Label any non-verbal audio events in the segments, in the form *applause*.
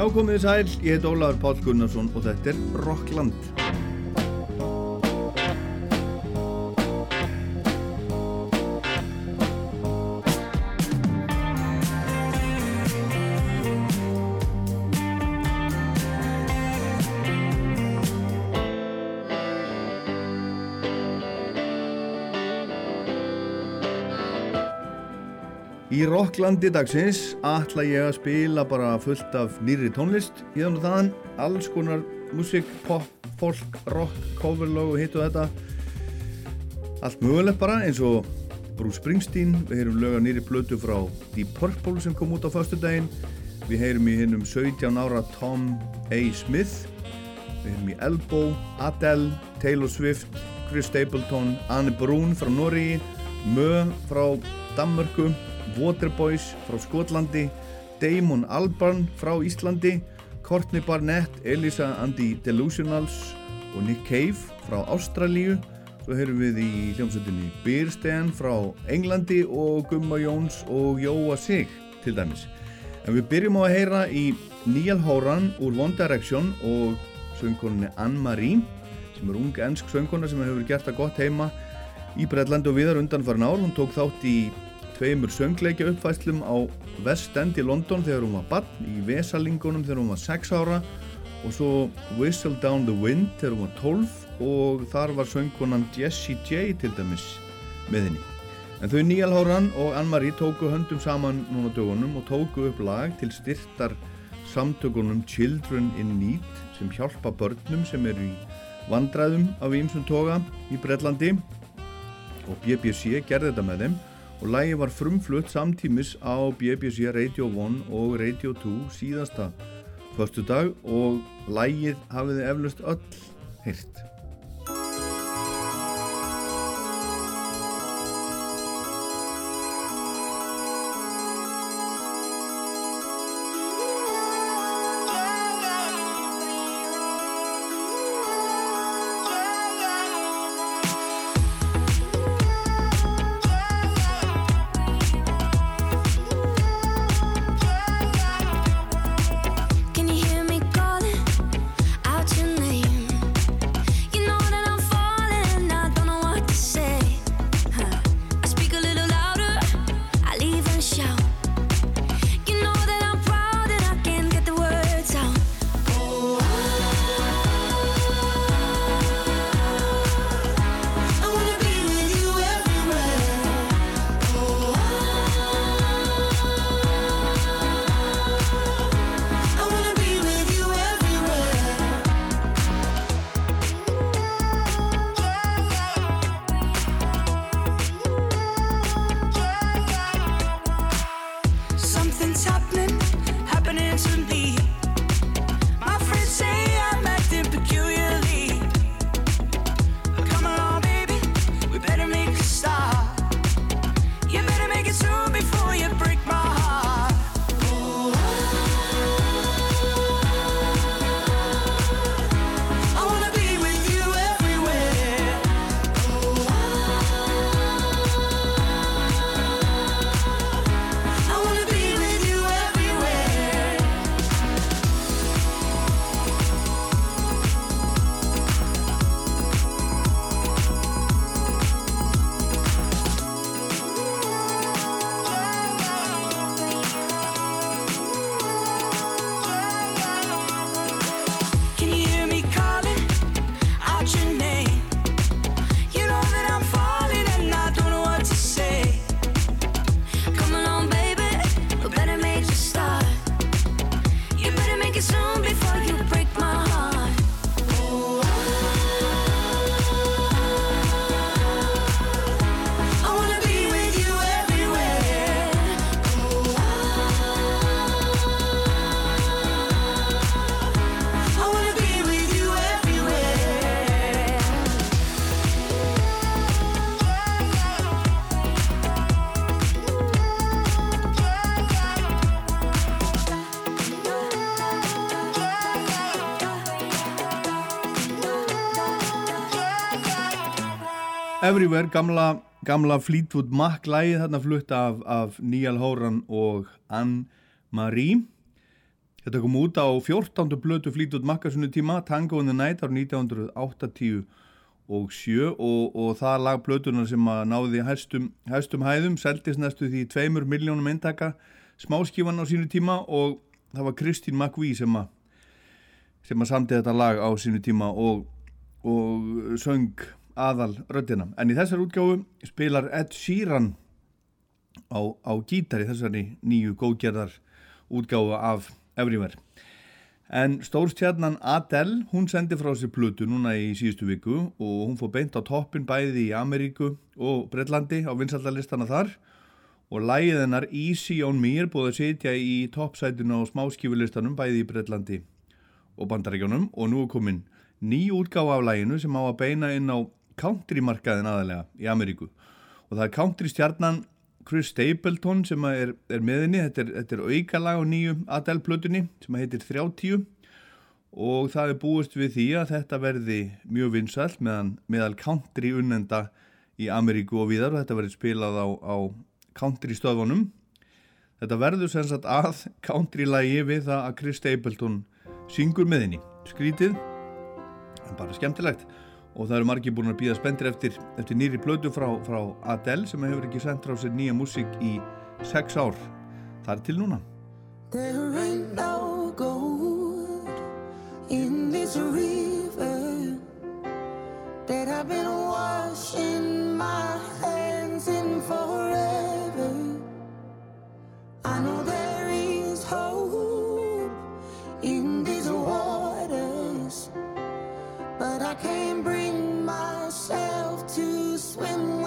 Já, komið þið sæl, ég heit Ólaður Pál Gunnarsson og þetta er Rockland. Í Rocklandi dagsins ætla ég að spila bara fullt af nýri tónlist. Í þannig þaðan, alls konar músík, pop, folk, rock, coverlog og hitt og þetta. Allt mögulegt bara eins og Bruce Springsteen, við heyrum löga nýri blötu frá Deep Purple sem kom út á fastu daginn, við heyrum í hinnum 17 ára Tom A. Smith. Við heyrum í Elbow, Adele, Taylor Swift Chris Stapleton, Anne Brun frá Norri Mö frá Danmörku Waterboys frá Skotlandi, Damon Albarn frá Íslandi, Courtney Barnett, Elisa and the Delusionals og Nick Cave frá Ástralíu. Svo heyrum við í hljómsveitinni Byrsten frá Englandi og Gumma Jóns og Jóa Sig til dæmis. En við byrjum á að heyra í Níal Hóran úr One Direction og söngkoninni Anne-Marie sem er ung ennsk söngkona sem hefur gert það gott heima í Breitlandi og viðar undan farin ár. Hún tók þátt í tveimur söngleikja uppfæslum á West End í London þegar hún var barn, í Vesalingunum þegar hún var 6 ára og svo Whistle Down the Wind þegar hún var 12 og þar var söngkonan Jessie J til dæmis með henni. En þau Níal Hóran og Ann-Marie tóku höndum saman núna dögunum og tóku upp lag til styrtar samtökunum Children in Need sem hjálpa börnum sem eru í vandræðum af ímsum toga í Breitlandi og BBC gerði þetta með þeim og lægi var frumflutt samtímis á BBC Radio 1 og Radio 2 síðasta förstu dag og lægið hafiði eflust öll hirt. passion Everywhere, gamla, gamla Fleetwood Mac lægið þarna flutt af, af Níal Hóran og Anne-Marie Þetta kom út á 14. blötu flítut makkasunni tíma, Tango in the Night ár 1980 og 7 og, og það lag blötunar sem að náði hæstum, hæstum hæðum, seldist næstu því 2 miljónum eintaka smáskífan á sínu tíma og það var Kristín McVie sem að sem að samti þetta lag á sínu tíma og, og söng aðal röddina. En í þessar útgáfu spilar Ed Sheeran á, á gítari þessari nýju góðgerðar útgáfu af Everywhere. En stórstjarnan Adele, hún sendi frá sér plutu núna í síðustu viku og hún fór beint á toppin bæði í Ameríku og Breitlandi á vinsaldalistana þar og lægið hennar Easy on Me er búið að sitja í toppsætinu á smáskifulistanum bæði í Breitlandi og Bandaríkjónum og nú er komin ný útgáfa af læginu sem á að beina inn á countrymarkaðin aðalega í Ameríku. Og það er country stjarnan Chris Stapleton sem er, er meðinni, þetta er, þetta er aukalag á nýju Adele-plötunni sem heitir 30 og það er búist við því að þetta verði mjög vinsall meðan meðal country unnenda í Ameríku og viðar og þetta verði spilað á, á country stöðunum. Þetta verður sem sagt að country lagi við það að Chris Stapleton syngur meðinni. Skrítið, en bara skemmtilegt og það eru margir búin að býða spendir eftir, eftir nýri blödu frá, frá Adele sem hefur ekki sendt frá sér nýja músík í sex ár. Það er til núna. There ain't no gold in this river that I've been washing when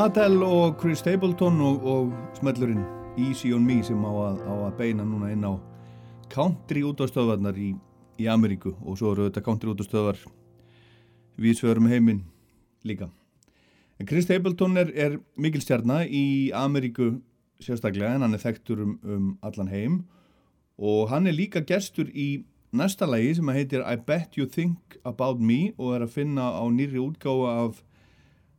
Adele og Chris Stapleton og, og smellurinn Easy on Me sem á að, á að beina núna inn á country útastöðvarnar í, í Ameríku og svo eru þetta country útastöðvar við svörum heiminn líka. En Chris Stapleton er, er mikil stjarnar í Ameríku sérstaklega en hann er þekktur um, um allan heim og hann er líka gestur í næsta lagi sem heitir I Bet You Think About Me og er að finna á nýri útgáfa af,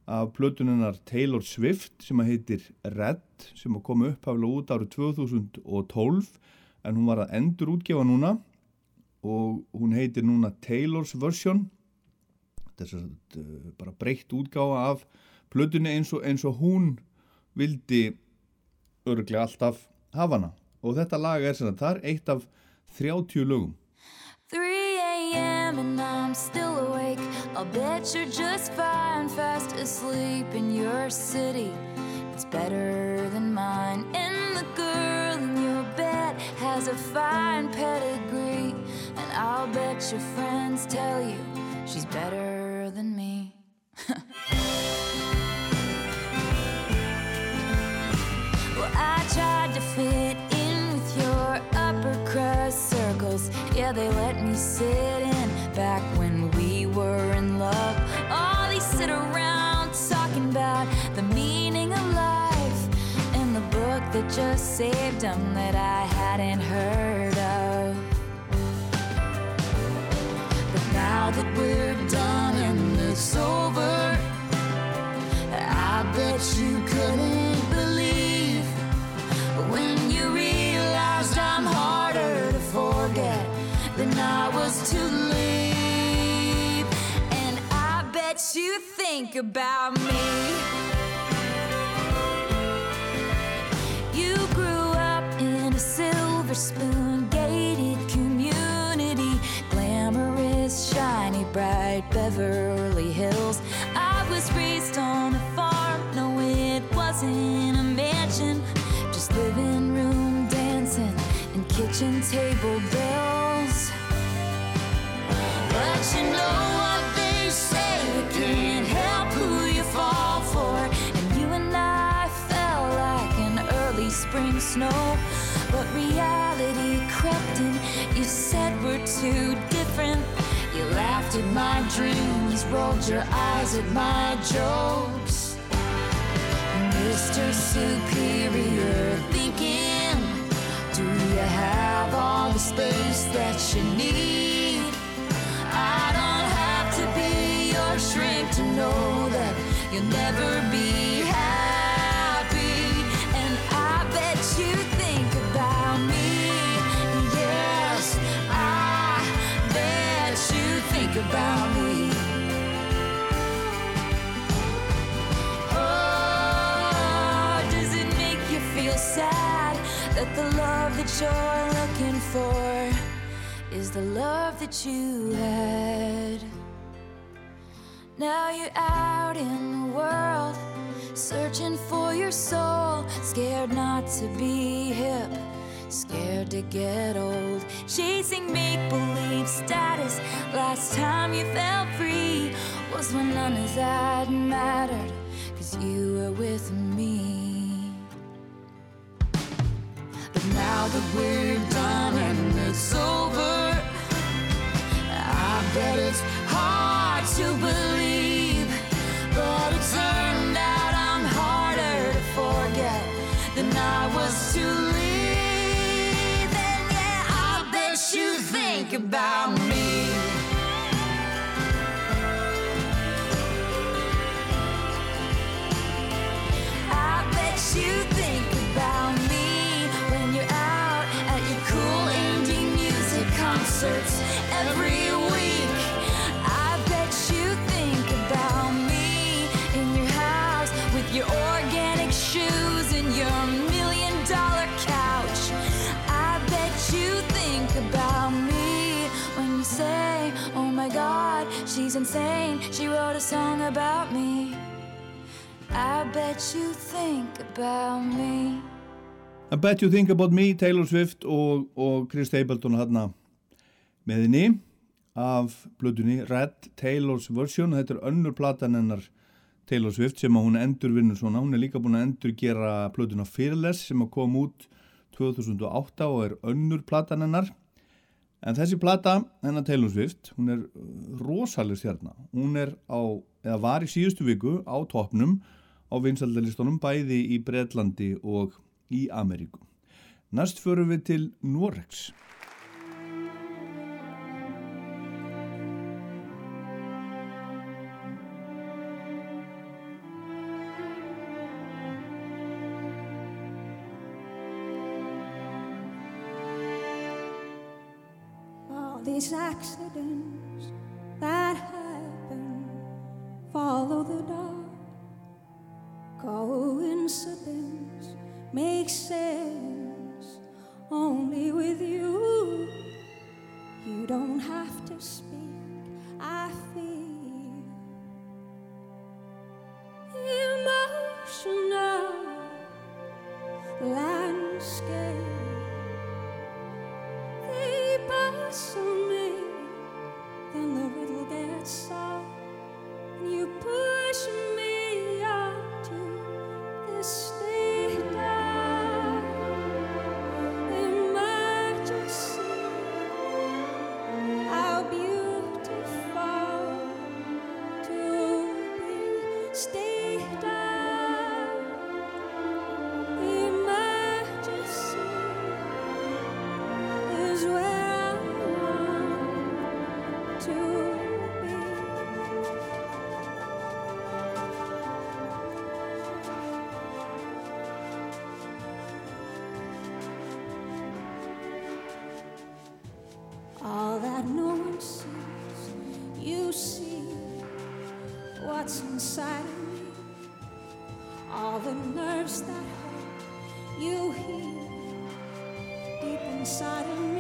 af plötuninnar Taylor Swift sem heitir Red sem kom upp hafla út árið 2012 en hún var að endur útgefa núna og hún heitir núna Taylor's Version þetta er svo bara breytt útgáfa af plötunni eins og, eins og hún vildi örglega alltaf hafa hana og þetta lag er sem að það er eitt af 30 lögum 3 a.m. and I'm still awake. I'll bet you're just fine, fast asleep in your city. It's better than mine. And the girl in your bed has a fine pedigree. And I'll bet your friends tell you she's better than me. *laughs* Well, I tried to fit in with your upper crust circles. Yeah, they let me sit in back when that just saved them that I hadn't heard of. But now that we're done and it's over, I bet you couldn't believe when you realized I'm harder to forget than I was to leave. And I bet you think about me. Silver spoon gated community, glamorous, shiny, bright Beverly Hills. I was raised on a farm, no, it wasn't a mansion, just living room dancing and kitchen table bells. But you know what they say, you can't help who you fall for. And you and I fell like an early spring snow. Too different. You laughed at my dreams, rolled your eyes at my jokes. Mr. Superior thinking, do you have all the space that you need? I don't have to be your shrink to know that you'll never Oh, that the love that you're looking for is the love that you had? Now you're out in the world, searching for your soul, scared not to be hip, scared to get old, chasing make believe status. Last time you felt free was when none of that mattered, cause you were with me. But now that we're done and it's over, I bet it's hard to believe. About me. She's insane. She wrote a song about me. I bet you think about me. I Bet You Think About Me, Taylor Swift og, og Chris Stapleton hérna með henni af blöðunni Red Taylor's Version þetta er önnur platan hennar Taylor Swift sem hún endur vinnur svona hún er líka búin að endur gera blöðuna Fearless sem kom út 2008 og er önnur platan hennar En þessi plata, hennar Taylor Swift, hún er uh, rosalega stjarnar. Hún er á, eða var í síðustu viku á topnum á vinsaldalistunum bæði í Breitlandi og í Ameríku. Næst förum við til Noregs. Exactly. what's inside of me. All the nerves that hurt, you heal deep inside of me.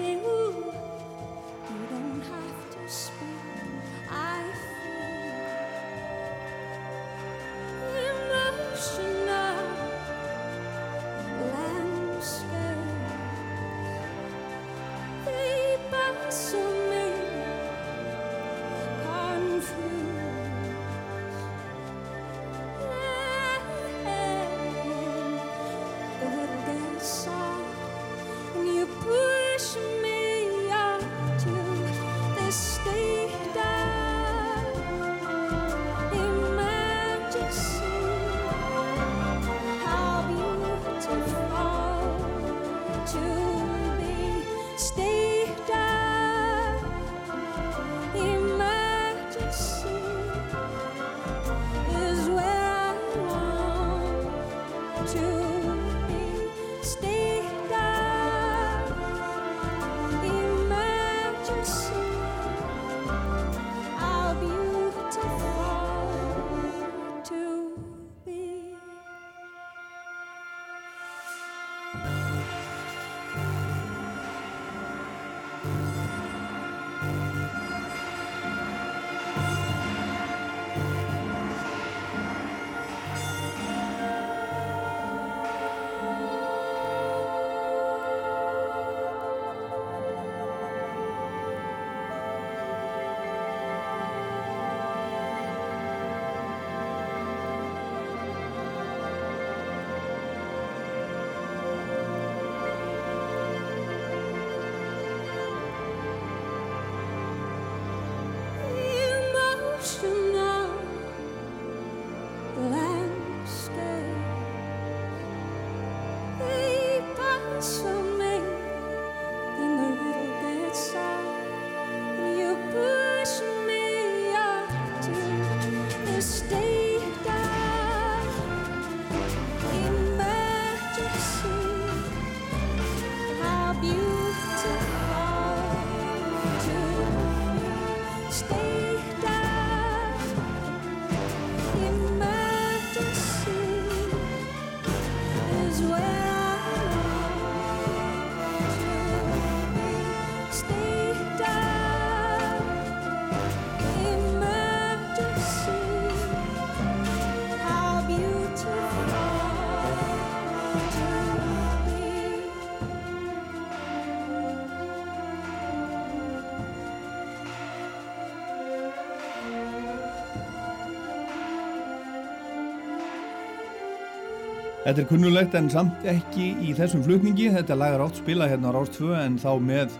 Þetta er kunnulegt en samt ekki í þessum flutningi. Þetta lagar átt spila hérna á Rástfjö en þá með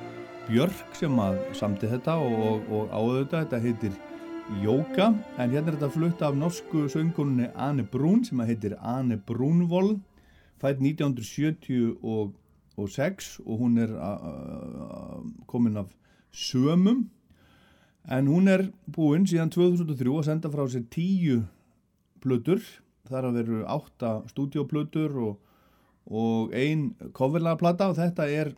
Björk sem að samti þetta og, og áðu þetta. Þetta heitir Jóka en hérna er þetta flutt af norsku söngunni Anne Brún sem að heitir Anne Brúnvold. Fætt 1976 og hún er komin af sömum en hún er búinn síðan 2003 að senda frá sér tíu blöður þar að veru átta stúdioplötur og, og ein coverlagaplata og þetta er,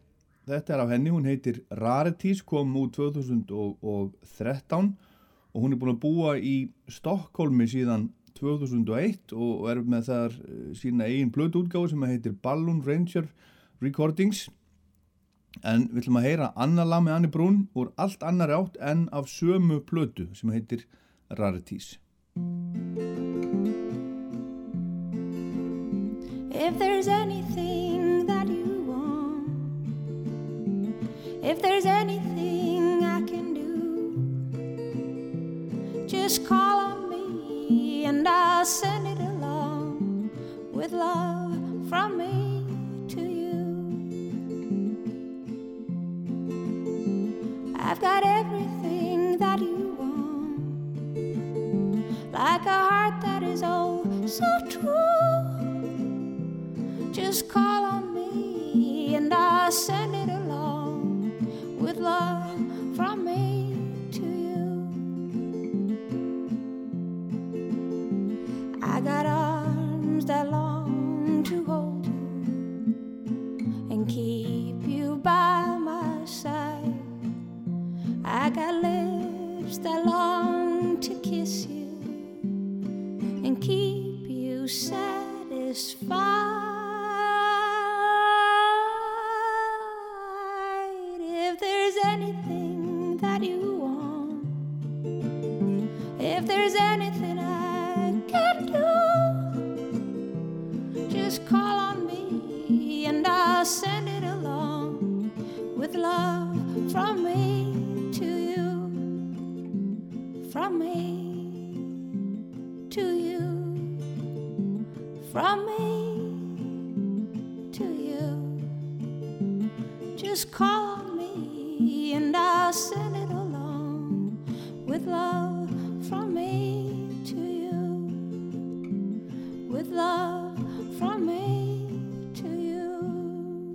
þetta er af henni, hún heitir Rarities, kom út 2013 og hún er búin að búa í Stokkólmi síðan 2001 og er með þar eh, sína eigin plötuútgáðu sem heitir Balloon Ranger Recordings. En við ætlum að heyra annar lag með Anni Brún úr allt annar átt en af sömu plötu sem heitir Rarities If there's anything that you want If there's anything I can do Just call on me and I'll send it along With love from me to you. I've got everything that you want, like a heart that is oh so true. Just call on me. And I'll send it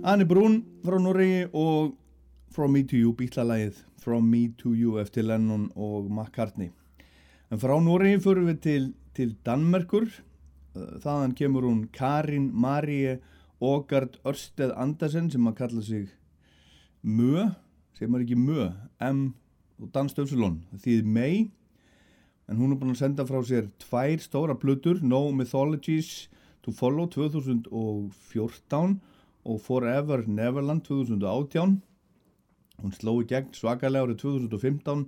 Anni Brún frá Noregi og From Me To You bítlalægið From Me To You eftir Lennon og McCartney. En frá Noregi fyrir við til, til Danmerkur. Þaðan kemur hún Karin Marie Ågard Ørsted Andersen sem að kalla sig Mö, segir maður ekki Mö M og Dan Stöfsulón því mei en hún er búin að senda frá sér tvær stóra plötur No Mythologies to Follow 2014 og Forever Neverland 2018 hún sló í gegn svakalega árið 2015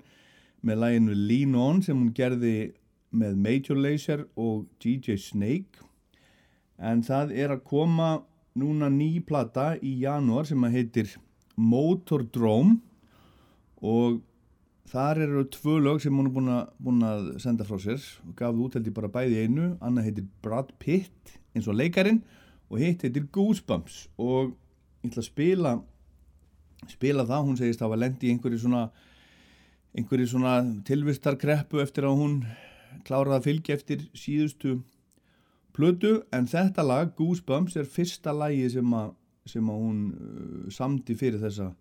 með læginu Lean On sem hún gerði með Major Lazer og DJ Snake. En það er að koma núna ný plata í janúar sem að heitir Motordrome og þar eru tvö lög sem hún er búin búin að senda frá sér. Og gaf út held ég bara bæði einu. Annað heitir Brad Pitt eins og leikarin og hitt heitir Goosebumps. Og ég ætla að spila spila það, hún segist að hafa lendi í einhverju svona einhverju svona tilvistarkreppu eftir að hún kláraði að fylgja eftir síðustu plötu. En þetta lag, Goosebumps, er fyrsta lagi sem að, sem að hún uh, samdi fyrir þessa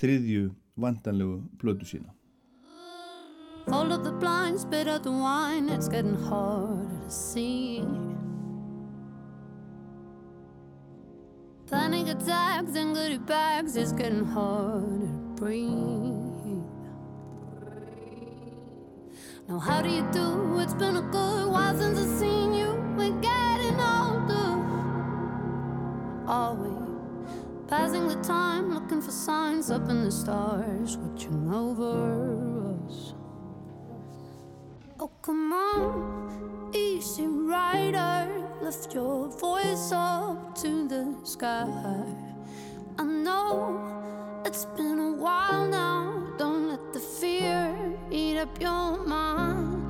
þriðju vandanlegu plötu sína. Hold up the blinds, spit out the wine, it's getting harder to see. Panic attacks and goodie bags, it's getting harder to breathe. Now, how do you do? It's been a good while since I've seen you. We're getting older. Are we passing the time, looking for signs up in the stars, watching over us? Oh, come on, easy rider lift your voice up to the sky. I know it's been a while now. Don't let the fear eat up your mind.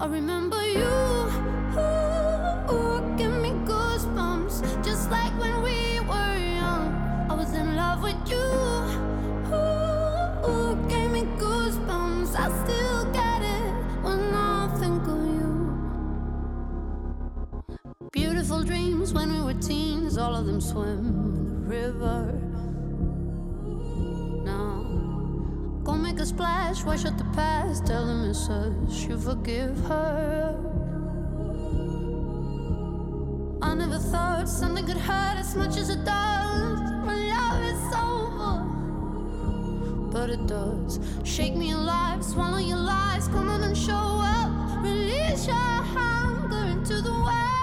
I remember you. Ooh, ooh, give me goosebumps, just like when we were young. I was in love with you. Ooh, ooh gave me goosebumps. I still. Cause all of them swim in the river. Now, go make a splash, wash out the past. Tell them it's us, you forgive her. I never thought something could hurt as much as it does when love is over. But it does. Shake me alive, swallow your lies, come on and show up. Release your hunger into the well.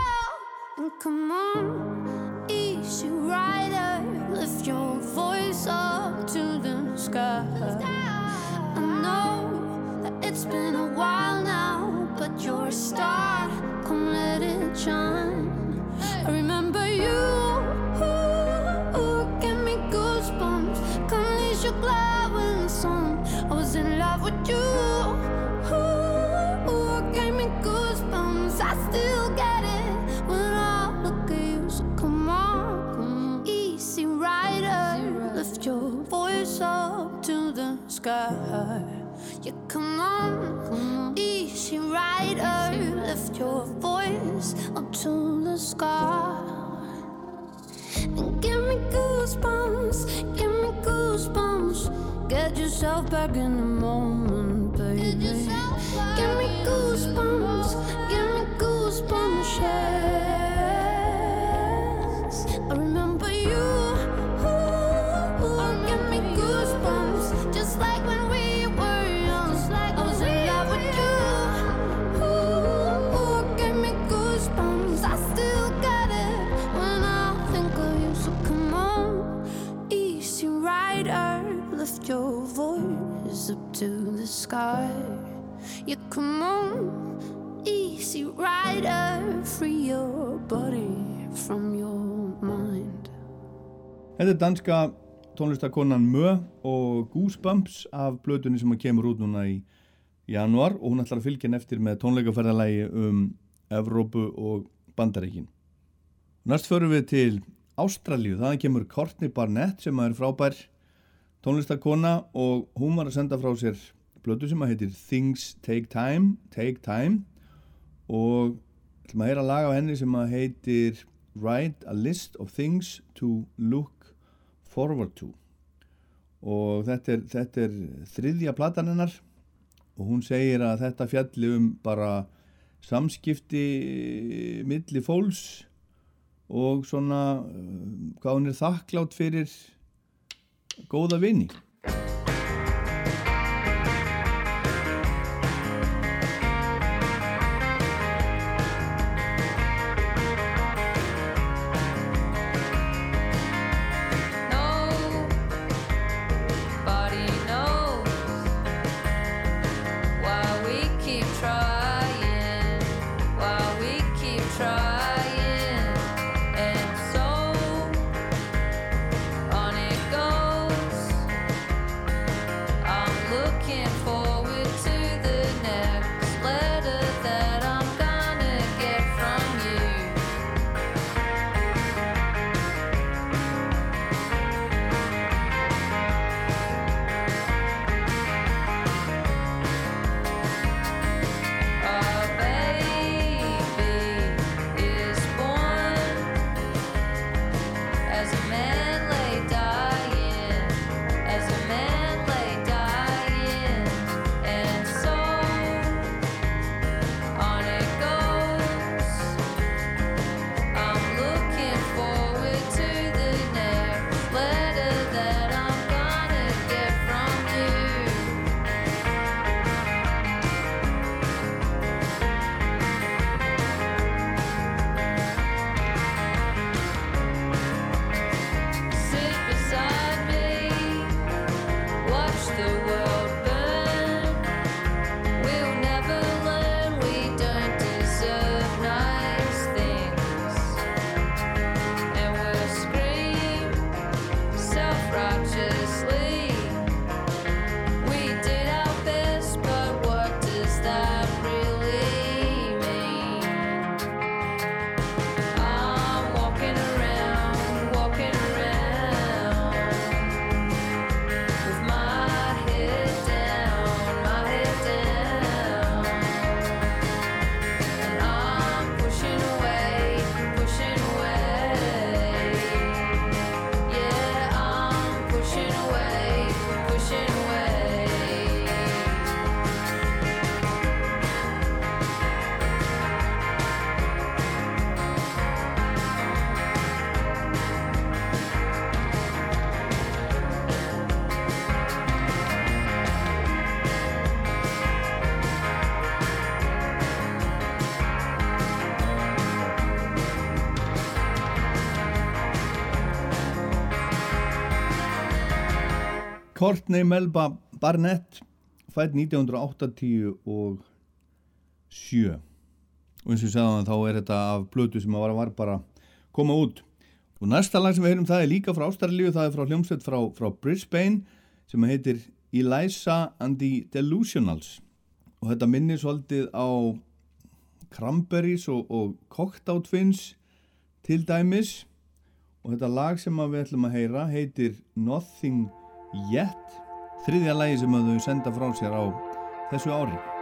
Come on, easy rider, lift your voice up to the sky. I know that it's been a while now, but you're a star, come let it shine. I remember you, give me goosebumps. Come release your glad when the sun. I was in love with you. Sky. Yeah, come on, come on. easy rider, lift your voice up to the sky. And give me goosebumps, give me goosebumps. Get yourself back in the moment, baby. Give me goosebumps, give me goosebumps, yes. Þetta er danska tónlistakonan Mö og Goosebumps af blötunni sem kemur út núna í januar og hún ætlar að fylgja henn eftir með tónleikaferðalagi um Evrópu og Bandaríkin. Næst förum við til Ástralíu, þaðan kemur Courtney Barnett sem er frábær tónlistakona og hún var að senda frá sér blötu sem að heitir Things Take Time, Take Time og ætlum að heyra lag af henni sem að heitir Write a List of Things to Look Forward to og þetta er, þetta er þriðja platan hennar. Og hún segir að þetta fjalli um bara samskipti milli fólks og svona uh, hvað hún er þakklátt fyrir góða vini Courtney Melba Barnett fætt 1987 og 7 og eins og ég segði hann þá er þetta af blötu sem var, var bara koma út. Og næsta lag sem við heyrum það er líka frá Ástarlíu það er frá hljómsveit frá, frá Brisbane sem heitir Eliza and the Delusionals. Og þetta minnir svolítið á Cranberries og, og Cocktail Twins til dæmis. Og þetta lag sem við ætlum að heyra heitir Nothing Yet þriðja lagi sem þau senda frá sér á þessu ári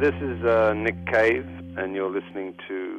this is uh, Nick Cave, and you're listening to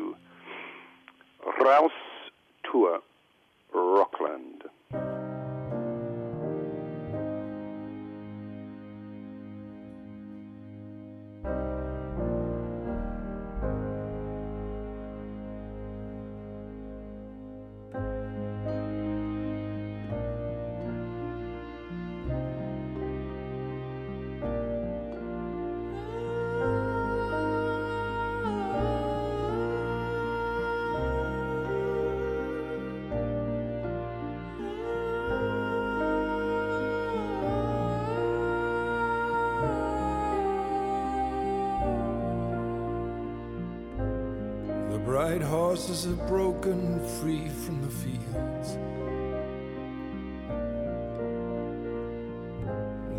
have broken free from the fields.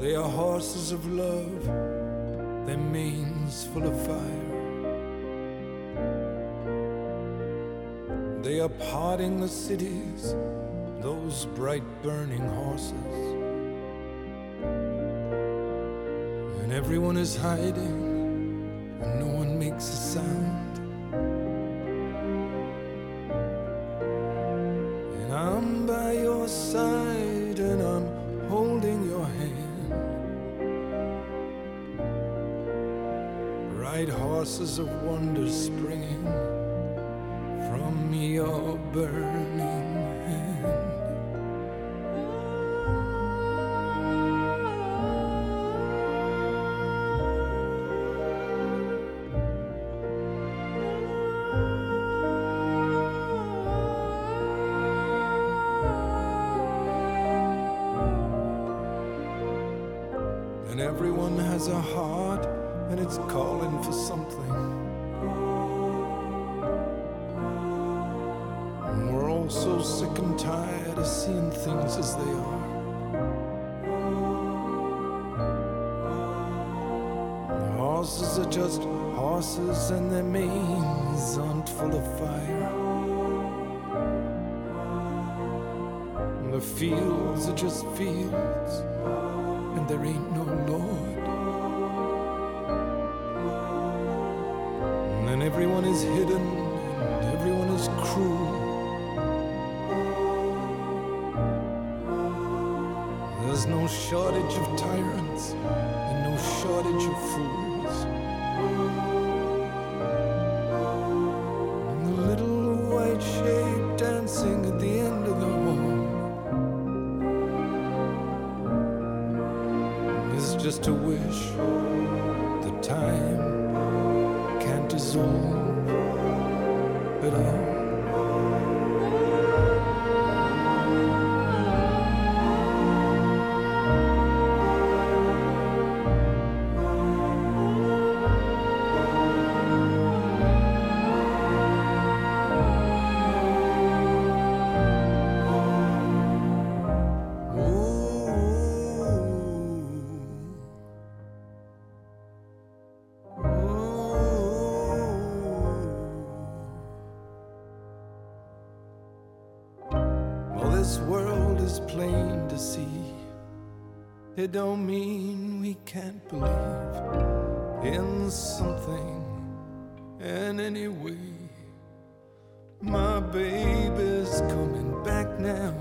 They are horses of love, their manes full of fire. They are parting the cities, those bright burning horses. And everyone is hiding, and no one makes a sound. Horses of wonder springing from your burning hand. And everyone has a heart and it's calling for something. And we're all so sick and tired of seeing things as they are. The horses are just horses and their manes aren't full of fire. And the fields are just fields and there ain't no Lord. Everyone is hidden and everyone is cruel. There's no shortage of tyrants and no shortage of fools. And the little white shape dancing at the end of the hall. is just a wish that time maison, but I. Don't mean we can't believe in something in any way. My baby's coming back now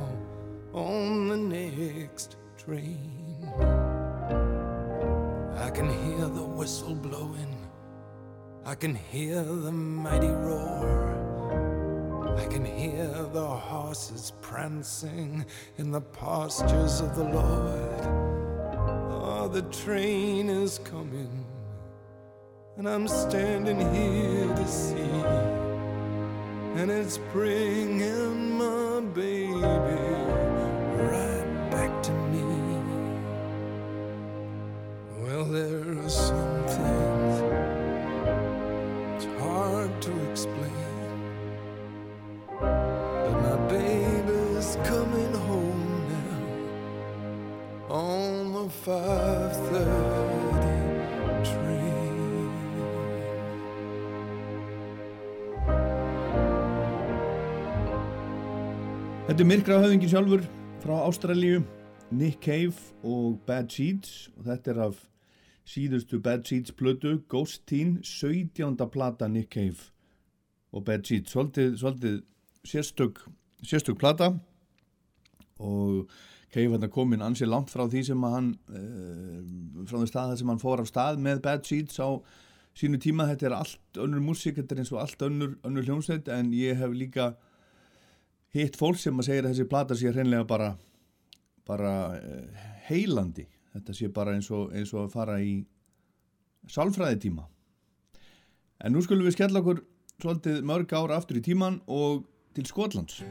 on the next train. I can hear the whistle blowing. I can hear the mighty roar. I can hear the horses prancing in the pastures of the Lord. The train is coming, and I'm standing here to see. And it's bringing my baby Þetta er myrkrahöfingin sjálfur frá Ástralíu, Nick Cave og Bad Seeds. Og þetta er af síðustu Bad Seeds plödu, Ghost Teen, 17. plata Nick Cave og Bad Seeds, svolítið, svolítið sérstök, sérstök plata. Og Cave hérna hann kom inn ansið langt frá því sem hann, eh, frá því stað sem hann fór af stað með Bad Seeds á sínu tíma, þetta er allt önnur músík, þetta er eins og allt önnur, önnur hljómsveit en ég hef líka hitt fólk sem að segja að þessi plata sé hreinlega bara, bara eh, heilandi. Þetta sé bara eins og, eins og að fara í sálfræðitíma. En nú skulum við skella okkur svolítið mörg ára aftur í tíman og til Skotlands.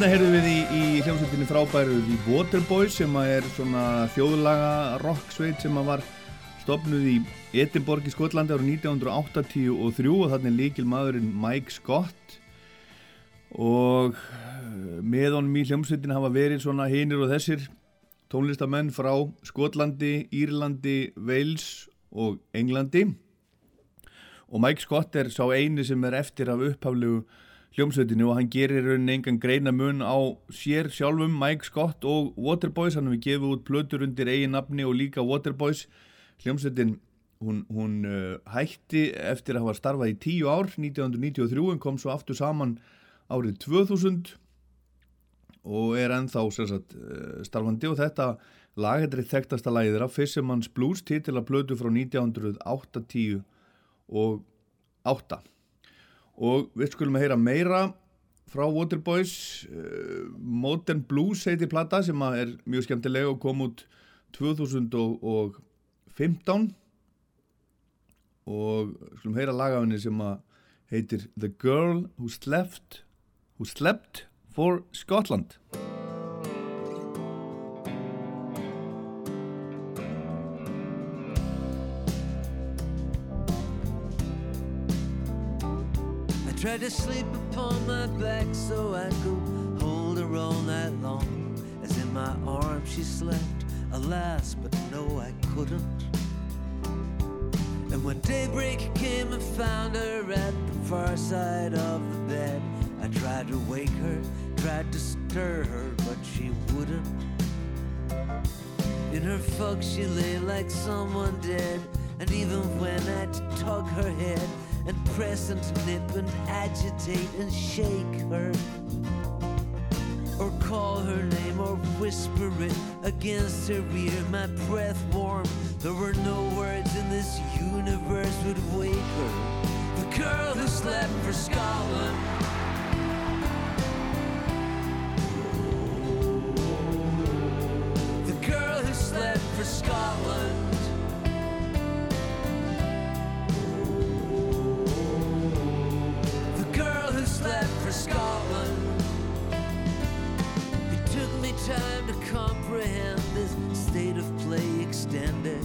hérna heyrðum við í, í hljómsveitinni frábæru The Waterboys sem er svona þjóðlaga rocksveit sem var stopnud í Edinborg í Skotlandi árið 1983 og þannig líkil maðurinn Mike Scott. Og eh, með honum í hljómsveitinni hafa verið svona hinnir og þessir tónlistamenn frá Skotlandi, Írlandi, Wales og Englandi. Og Mike Scott er sá eini sem er eftir af upphaflegu hljómsveitinu og hann gerir raunin engan greina mun á sér sjálfum Mike Scott og Waterboys. Hann hefur gefið út plötur undir eigin nafni og líka Waterboys. Hljómsveitin hún, hún uh, hætti eftir að hafa starfað í tíu ár 1993 en kom svo aftur saman árið 2000 og er ennþá sagt, uh, starfandi. Og þetta lag, þetta er þekktasta lagið þeirra Fisherman's Blues, titila plötu frá 1980 og 8 og við skulum að heyra meira frá Waterboys uh, Modern Blues heiti platta sem er mjög skemmtilega og kom út 2015 og skulum heyra lagafinni sem heitir The Girl Who Slept Who Slept for Scotland tried to sleep upon my back so I could hold her all night long. As in my arms she slept, alas, but no, I couldn't. And when daybreak came and found her at the far side of the bed, I tried to wake her, tried to stir her, but she wouldn't. In her fug she lay like someone dead, and even when I'd tug her head and press and nip and agitate and shake her, or call her name or whisper it against her ear, my breath warm, there were no words in this universe would wake her. The girl who slept for Scotland. The girl who slept for Scotland. State of play extended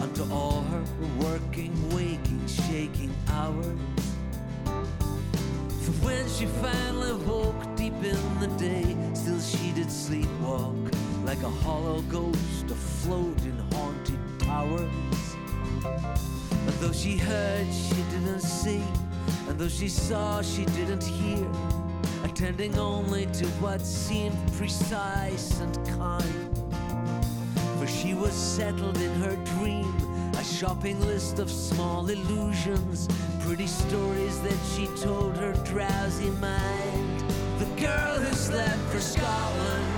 unto all her working, waking, shaking hours. For when she finally woke deep in the day, still she did sleepwalk like a hollow ghost afloat in haunted towers. And though she heard, she didn't see, and though she saw, she didn't hear, attending only to what seemed precise and kind. She was settled in her dream, a shopping list of small illusions, pretty stories that she told her drowsy mind. The girl who slept for Scotland.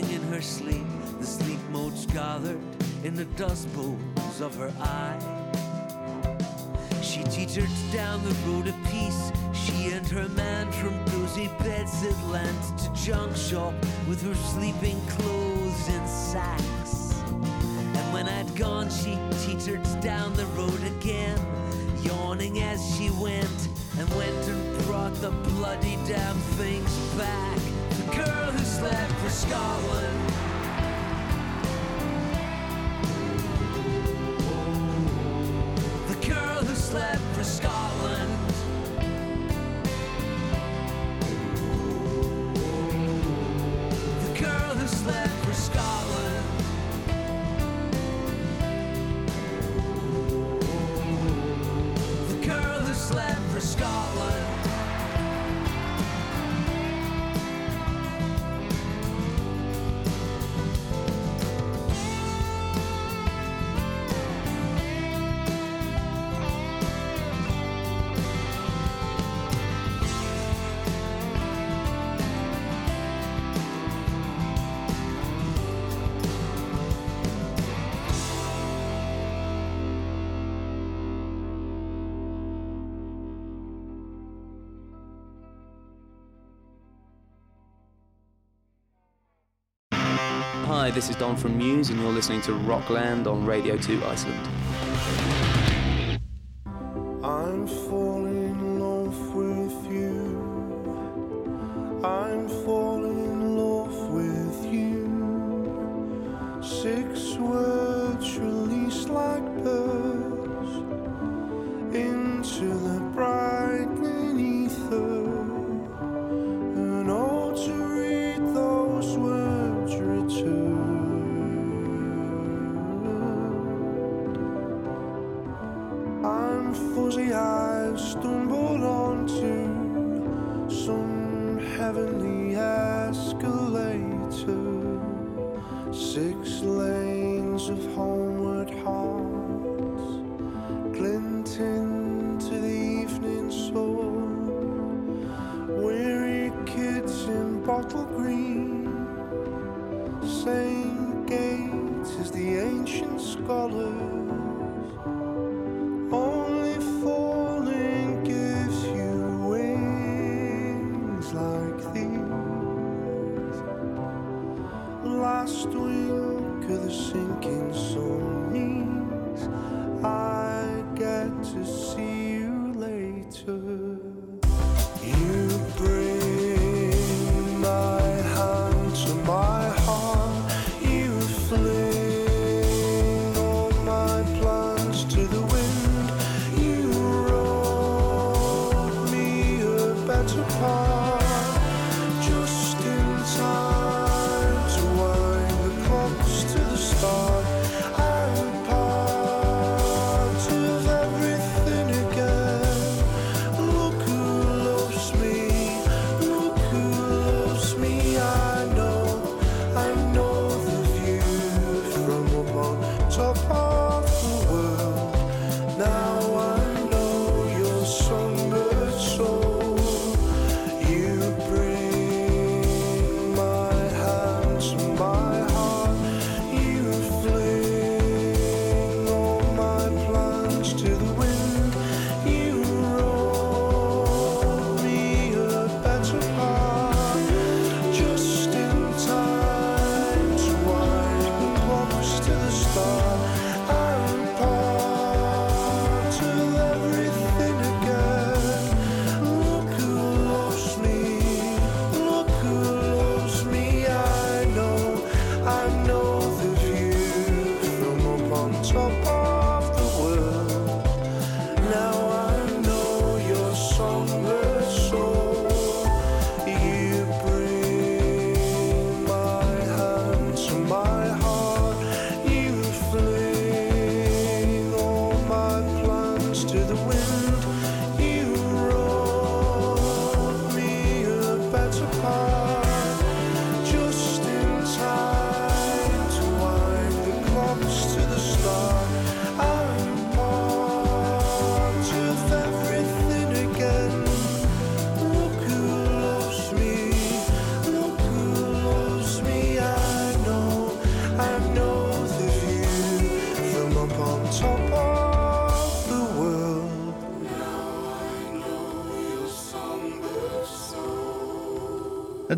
Talking in her sleep. The sleep motes gathered in the dust bowls of her eye. She teetered down the road of peace. She and her man from cozy beds at Lent to junk shop with her sleeping clothes in sacks. And when I'd gone, she teetered down the road again, yawning as she went, and went and brought the bloody damn things back. The girl who slept for Scotland. The girl who slept for Scotland. This is Don from Muse, and you're listening to Rockland on Radio 2 Iceland.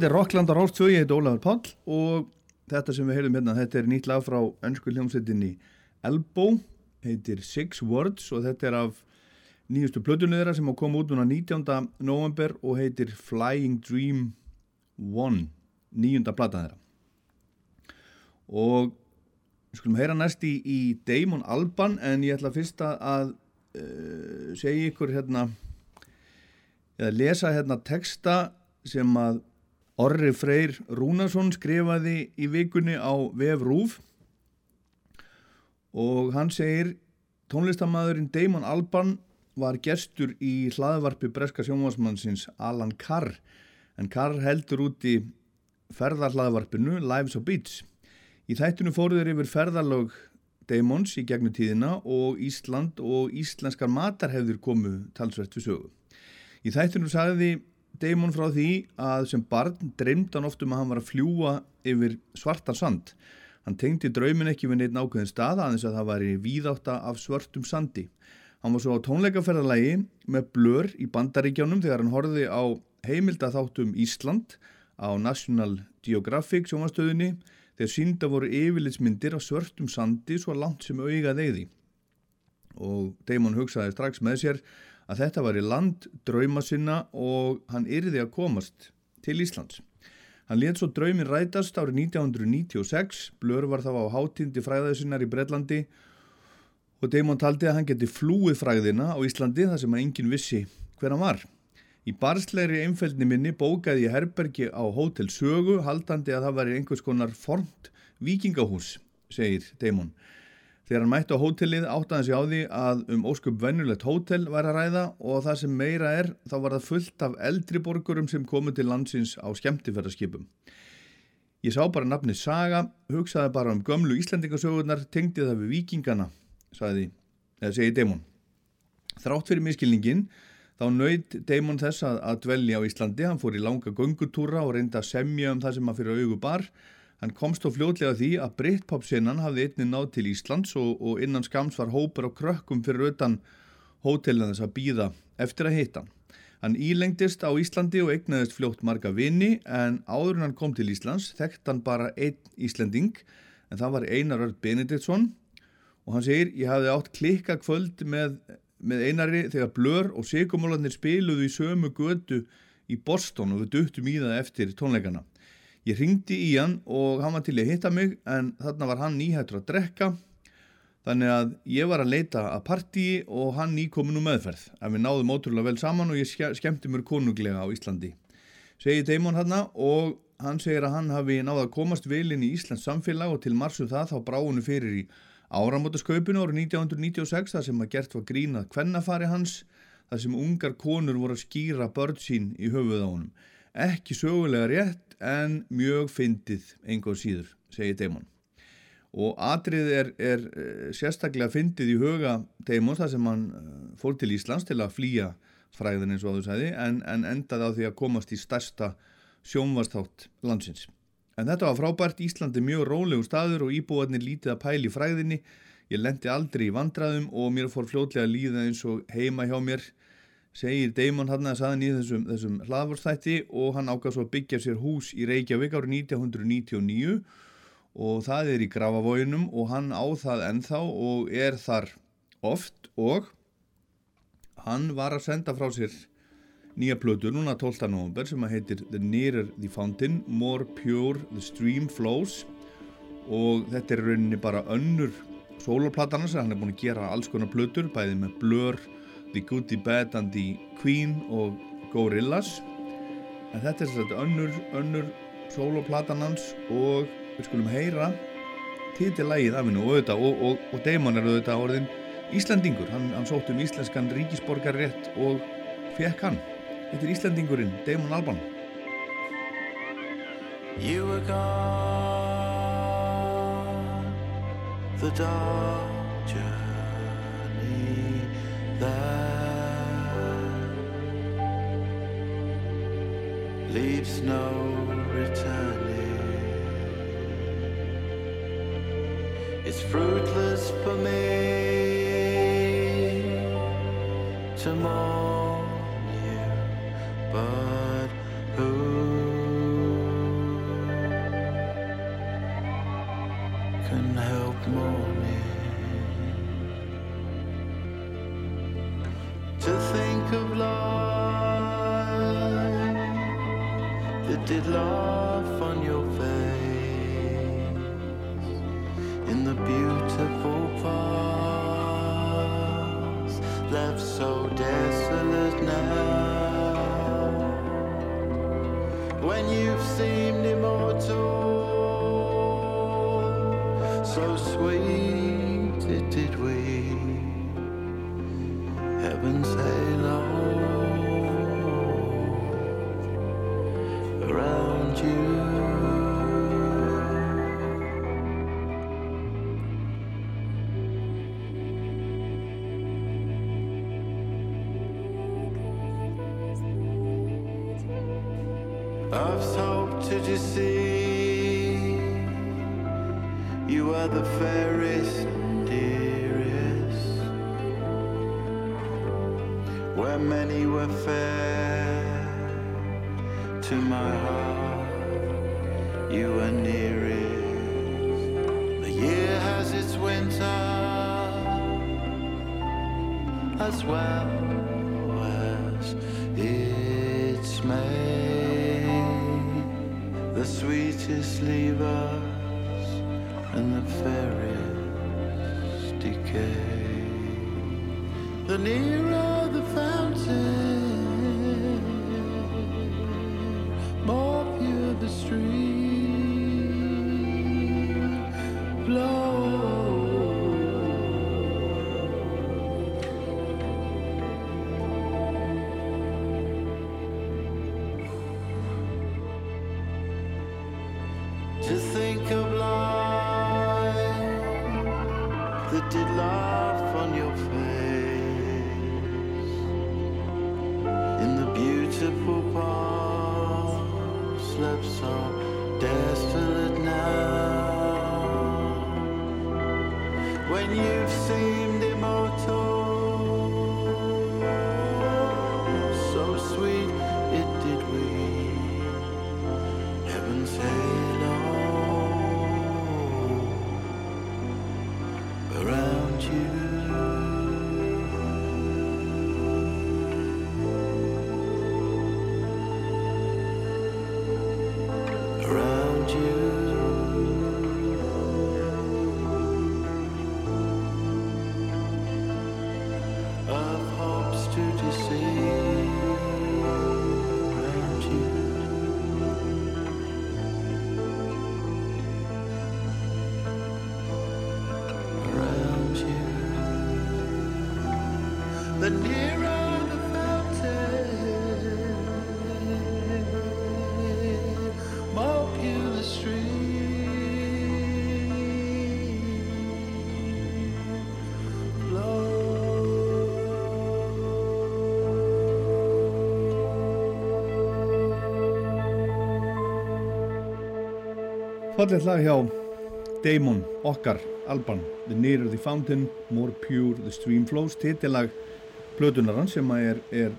þetta er Rockland á Rálsjó, ég heit Ólaður Pall og þetta sem við heilum hérna, þetta er nýtt lag frá önsku hljómsveitinni Elbow, heitir Six Words og þetta er af nýjustu plötunni þeirra sem á koma út núna 19. november og heitir Flying Dream 1, nýjunda platan þeirra. Og við skulum heyra næst í, í Damon Alban en ég ætla fyrst að uh, segja ykkur hérna, eða lesa hérna texta sem að Orri Freyr Rúnarsson skrifaði í vikunni á VF Rúf og hann segir tónlistamæðurinn Damon Alban var gestur í hlaðvarpi breska sjónvarsmannsins Alan Carr en Carr heldur út í ferðarhlaðvarpinu Lives of Beats. Í þættinu fóruður yfir ferðarlög Damons í gegnum tíðina og Ísland og íslenskar matarhefður komu talsvert við sögu. Í þættinu sagði Damon frá því að sem barn dreymd hann oft um að hann var að fljúa yfir svartan sand. Hann tengdi draumin ekki við neitt nákvæðin stað aðeins að það var í víðátta af svörtum sandi. Hann var svo á tónleikaferðalagi með blör í bandaríkjánum þegar hann horfið á heimildatháttum Ísland á National Geographic sjónastöðunni þegar sínda voru yfirlitsmyndir af svörtum sandi svo langt sem auga þeirði. Og Damon hugsaði strax með sér að þetta var í land drauma sinna og hann yrði að komast til Íslands. Hann let svo draumin rætast árið 1996, Blur var þá á hátindi fræðaðusinnar í Breitlandi og Damon taldi að hann geti flúið fræðina á Íslandi þar sem hann engin vissi hver hann var. Í barsleiri einfældni minni bókaði ég herbergi á Hotel Sögu haldandi að það var einhvers konar formt vikingahús, segir Damon. Þegar hann mætti á hótelið átti hann sig á því að um ósköp vennulegt hótel var að ræða og það sem meira er þá var það fullt af eldri borgurum sem komu til landsins á skemmtifæraskipum. Ég sá bara nafni Saga, hugsaði bara um gömlu Íslandingasögurnar, tengdi það við vikingana, sagði, eða segi Damon. Þrátt fyrir miskilningin þá nöyð Damon þess að, að dvelja á Íslandi, hann fór í langa göngutúra og reynda að semja um það sem að fyrir augu bar Hann komst á fljótlega því að Britpop-sinnan hafði einni náð til Íslands og, og innan skams var hópur á krökkum fyrir utan hótelin þess að býða eftir að hitta hann. Hann ílengdist á Íslandi og eignaðist fljótt marga vini en áður en hann kom til Íslands þekkt hann bara einn Íslanding en það var Einar Örd Benediktsson og hann segir ég hafði átt klikka kvöld með, með Einari þegar Blör og Sigurmólanir spiluðu í sömu götu í Boston og við duttum í það eftir tónleikana. Ég ringdi í hann og hann var til að hitta mig en þarna var hann nýhættur að drekka þannig að ég var að leita að partíi og hann nýkomin úr meðferð en við náðum ótrúlega vel saman og ég skemmti mér konunglega á Íslandi. Segir Damon hann og hann segir að hann hafi náða að komast vel inn í Íslands samfélag og til marsu það þá brá hennu fyrir í áramótasköpunu árið 1996 þar sem að gert var grínað kvennafari hans þar sem ungar konur voru að skýra börn sín í höfuð á honum. Ekki sögulega rétt en mjög fyndið einhver síður, segir Damon. Og atrið er, er eh, sérstaklega fyndið í huga Damon þar sem hann eh, fór til Íslands til að flýja fræðin eins og þú sagði en, en endaði á því að komast í stærsta sjónvastátt landsins. En þetta var frábært, Íslandi mjög rólegu staður og íbúarnir lítið að pæli fræðinni. Ég lendi aldrei í vandraðum og mér fór fljótlega að líða eins og heima hjá mér segir Damon hann að saðan í þessum, þessum hlaðvarstætti og hann ákast svo að byggja sér hús í Reykjavík árið 1999 og það er í Grafavóinum og hann á það ennþá og er þar oft og hann var að senda frá sér nýja plötu núna 12. november sem að heitir The Nearer the Fountain More Pure the Stream Flows og þetta er rauninni bara önnur soloplatan hans, hann er búin að gera alls konar plötur bæði með blur The Good, The Bad and The Queen og Gorillaz. En þetta er svona önnur, önnur soloplatan hans og við skulum heyra títillægið af hennu og, og, og, og Damon er auðvitað orðin Íslandingur, hann, hann sótt um íslenskan ríkisborgarrétt og fekk hann. Þetta er Íslandingurinn, Damon Alban You were gone The dark journey that leaves no returning. It's fruitless for me to mourn you, and the fairest decay. The nearer The nearer the fountain, more pure the stream. Fallið lag hjá Damon, okkar, Alban. The Nearer the Fountain, More Pure the Stream Flows, titillag plötunarann sem að er, er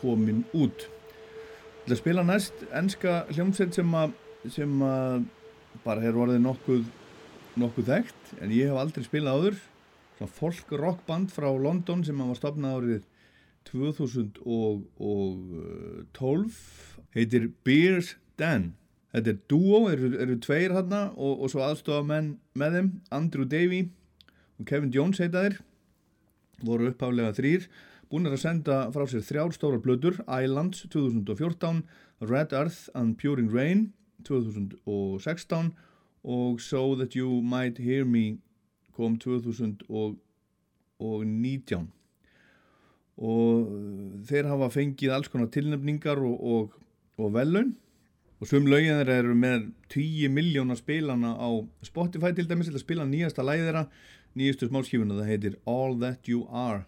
komin út. Það að spila næst enska hljómsveit sem að sem að bara er orðið nokkuð nokkuð þekkt, en ég hef aldrei spilað áður. Svona folk rock band frá London sem var stopnað árið 2012 heitir Beers Den. Þetta er duo, eru, eru tveir hérna og, og svo aðstofa menn með þeim, Andrew Davey og Kevin Jones heita þeir, voru upphaflega þrýr, búin að senda frá sér þrjár stóra blöður, Islands 2014, Red Earth and Pouring Rain 2016 og So That You Might Hear Me kom 2019 og þeir hafa fengið alls konar tilnefningar og, og, og velun og sum lögin þeirra eru með 10 miljónar spilana á Spotify til dæmis að spila nýjasta læði nýjastu smálskífuna það heitir All That You Are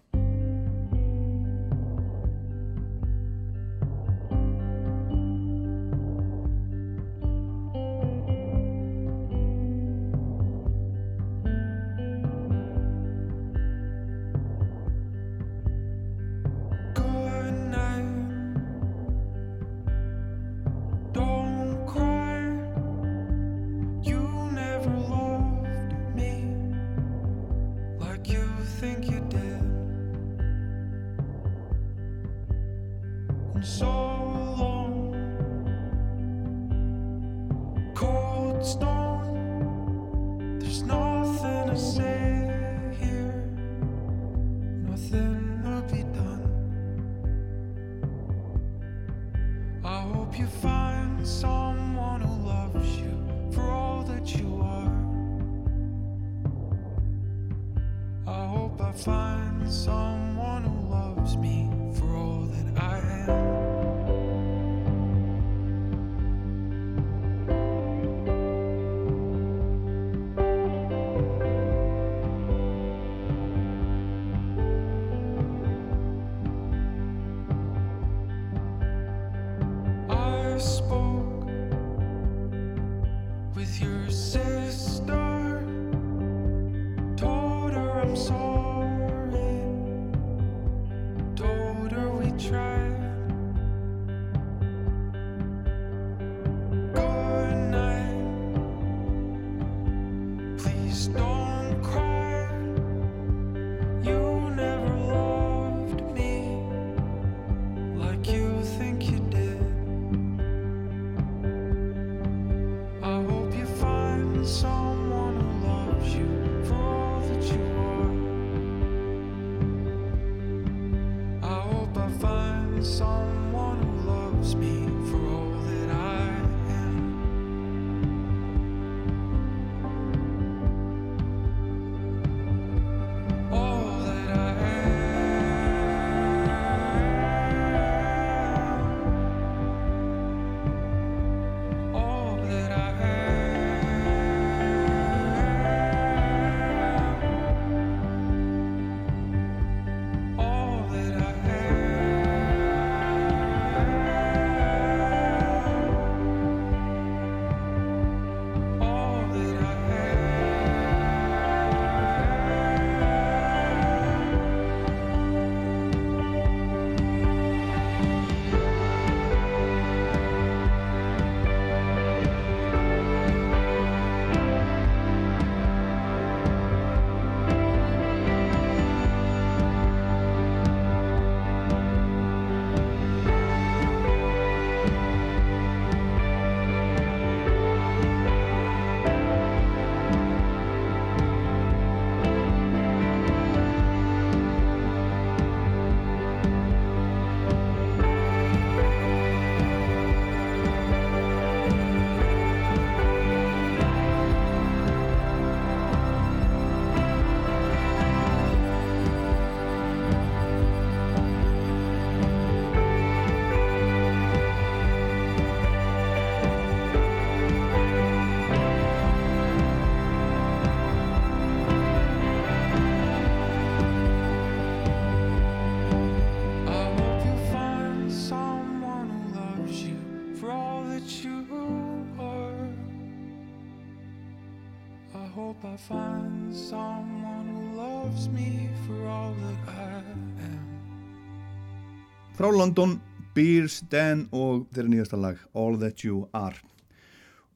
Frá London, Beers, Dan og þeirra nýjasta lag All That You Are.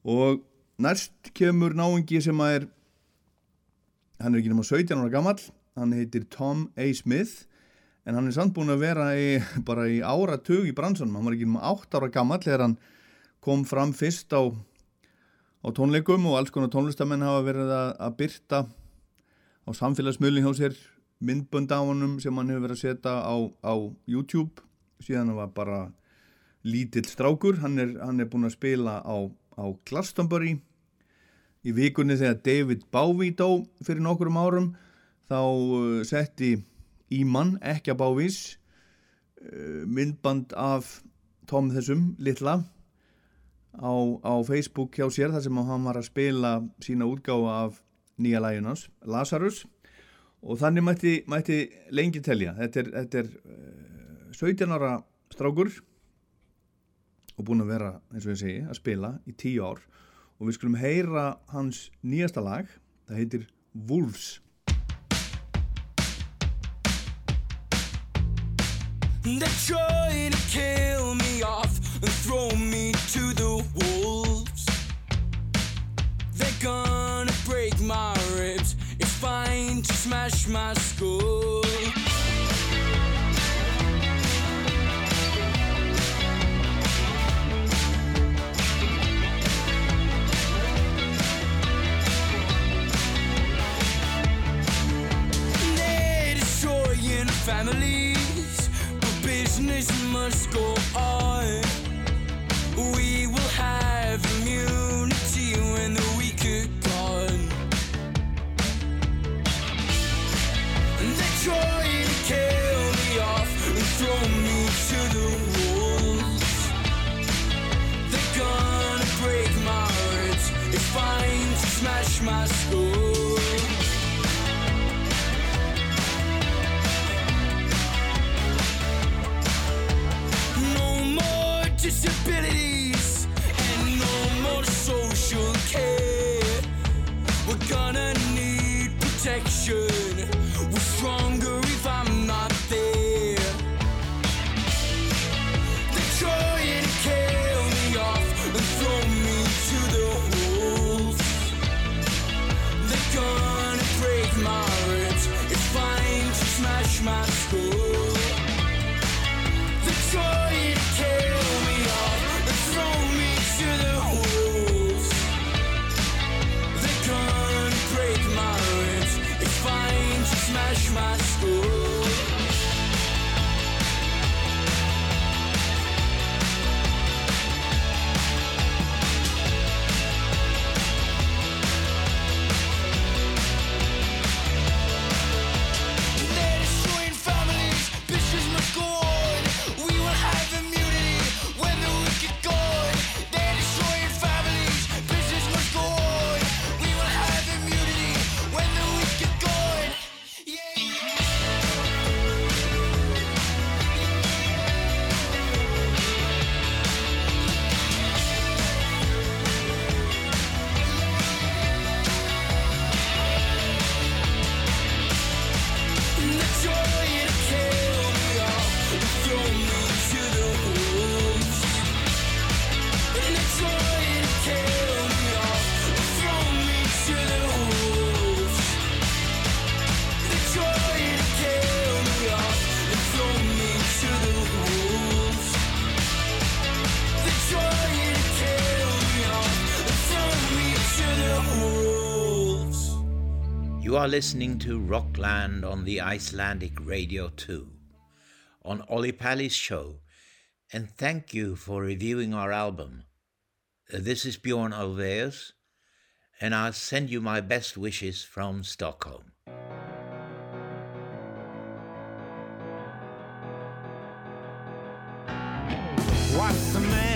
Og næst kemur náungi sem að er hann er ekki nema 17 ára gamall hann heitir Tom A. Smith en hann er samt búin að vera í, bara í áratug í bransanum. Hann var ekki nema 8 ára gamall þegar hann kom fram fyrst á, á tónleikum og alls konar tónlistamenn hafa verið að, að byrta á samfélagsmiðlinn hjá sér myndbönd á honum sem hann hefur verið að setja á, á YouTube síðan var bara lítill strákur. Hann er, hann er búin að spila á, á Glastonbury. Í vikunni þegar David Bowie dó fyrir nokkurum árum þá uh, setti Íman, ekki að Bowies uh, myndband af Tom þessum litla á, á Facebook hjá sér þar sem hann var að spila sína útgáfa af nýja læginans, Lazarus. Og þannig mætti, mætti lengi telja. Þetta er, þetta er 17 ára strákur og búin að vera, eins og ég segi, að spila í 10 ár og við skulum heyra hans nýjasta lag það heitir Wolves They try to kill me off and throw me to the wolves. They're gonna break my ribs. It's fine to smash my skull. Families, but business must go on. We responsibility are listening to Rockland on the Icelandic Radio 2 on Olli Pali's show, and thank you for reviewing our album. Uh, this is Bjorn Olveus, and I'll send you my best wishes from Stockholm. What's the man?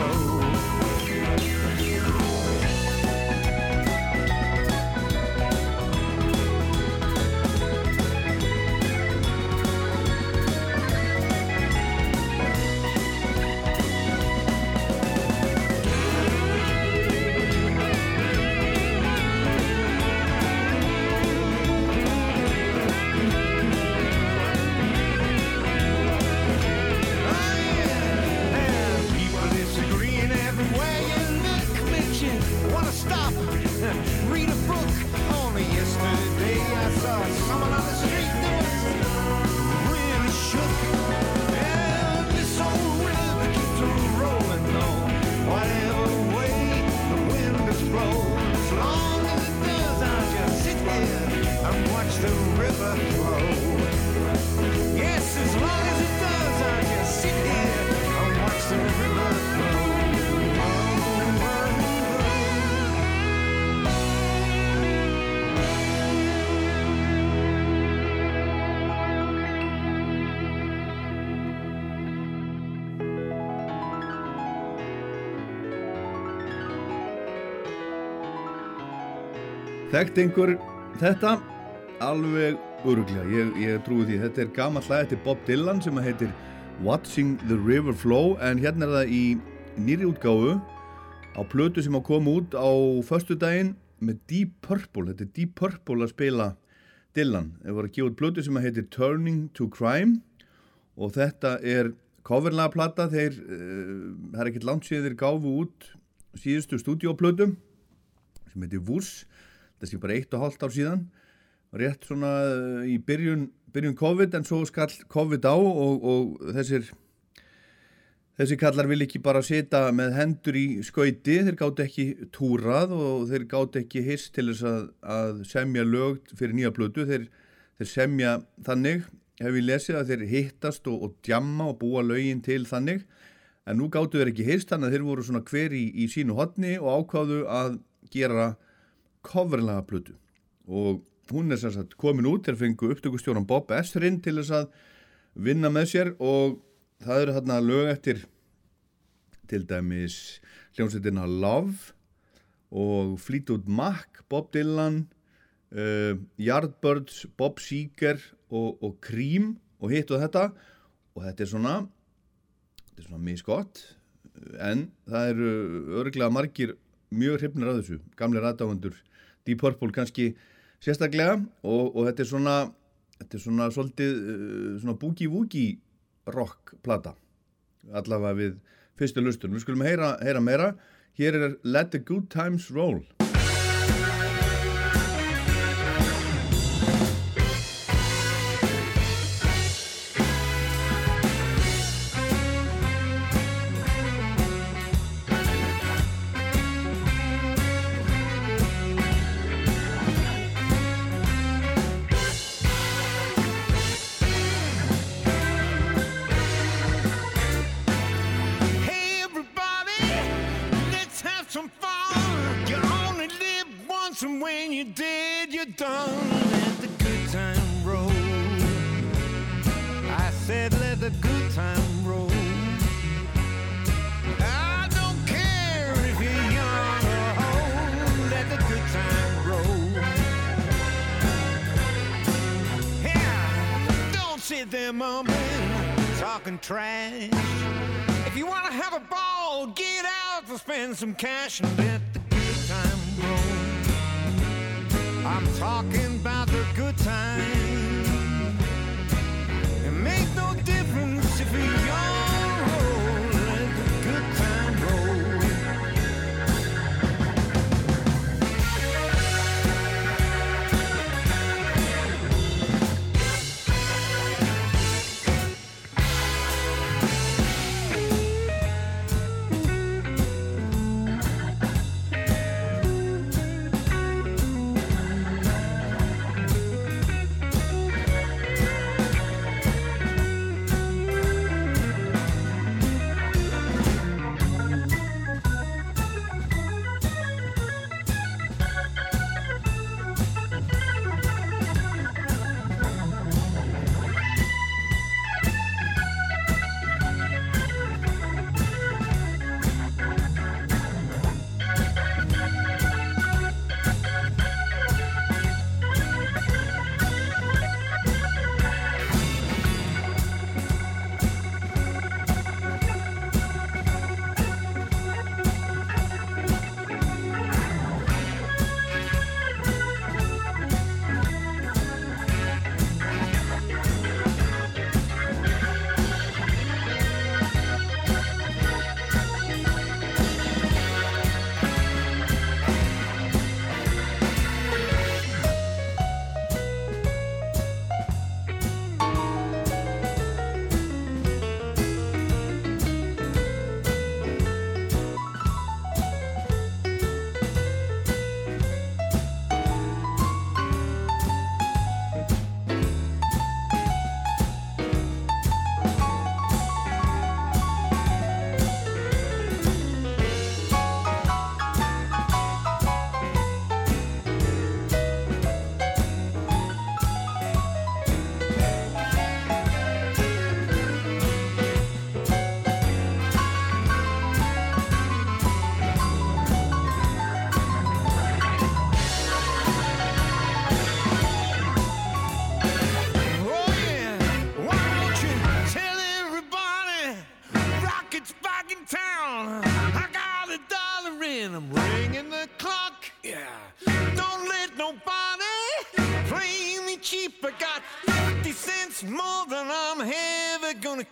tomorrow. Þekkt einhver þetta? Alveg öruglega, ég, ég trúi því. Þetta er gaman hlæði til Bob Dylan sem heitir Watching the River Flow en hérna er það í nýri útgáfu á plötu sem á kom út á förstu daginn með Deep Purple. Þetta er Deep Purple að spila Dylan. Það var að gefa út plötu sem heitir Turning to Crime og þetta er coverlega platta þeir eh, það uh, er ekkert langt síðan þeir gáfu út síðustu stúdioplötu sem heitir Vurs Sé bara eitt og hálft ár síðan. Rétt svona uh, í byrjun, byrjun COVID en svo skall COVID á og, og þessir Þessi kallar vil ekki bara sita með hendur í skauti, þeir gátt ekki túrað og þeir gátt ekki hist til þess að, að semja lög fyrir nýja blödu. Þeir, þeir semja þannig, hef ég lesið að þeir hittast og, og djamma og búa lögin til þannig. En nú gáttu þeir ekki hist þannig að þeir voru svona hver í, í sínu hotni og ákváðu að gera coverlaga blödu. Og hún er sérsagt komin út, þeir fengu upptökustjóran Bob Esrin til þess að vinna með sér og það eru þarna lög eftir til dæmis hljómsveitina Love og Fleetwood Mac, Bob Dylan uh, Yardbirds, Bob Seger og, og Cream og hitt og þetta og þetta er svona þetta er svona misgott en það eru örglega margir mjög hrifnir af þessu gamli rættáfundur Deep Purple kannski sérstaklega og, og þetta er svona þetta er svona svolítið uh, svona boogie-woogie rockplata allavega við fyrstu lustur við skulum heyra, heyra meira. Hér er Let the Good Times Roll some cash and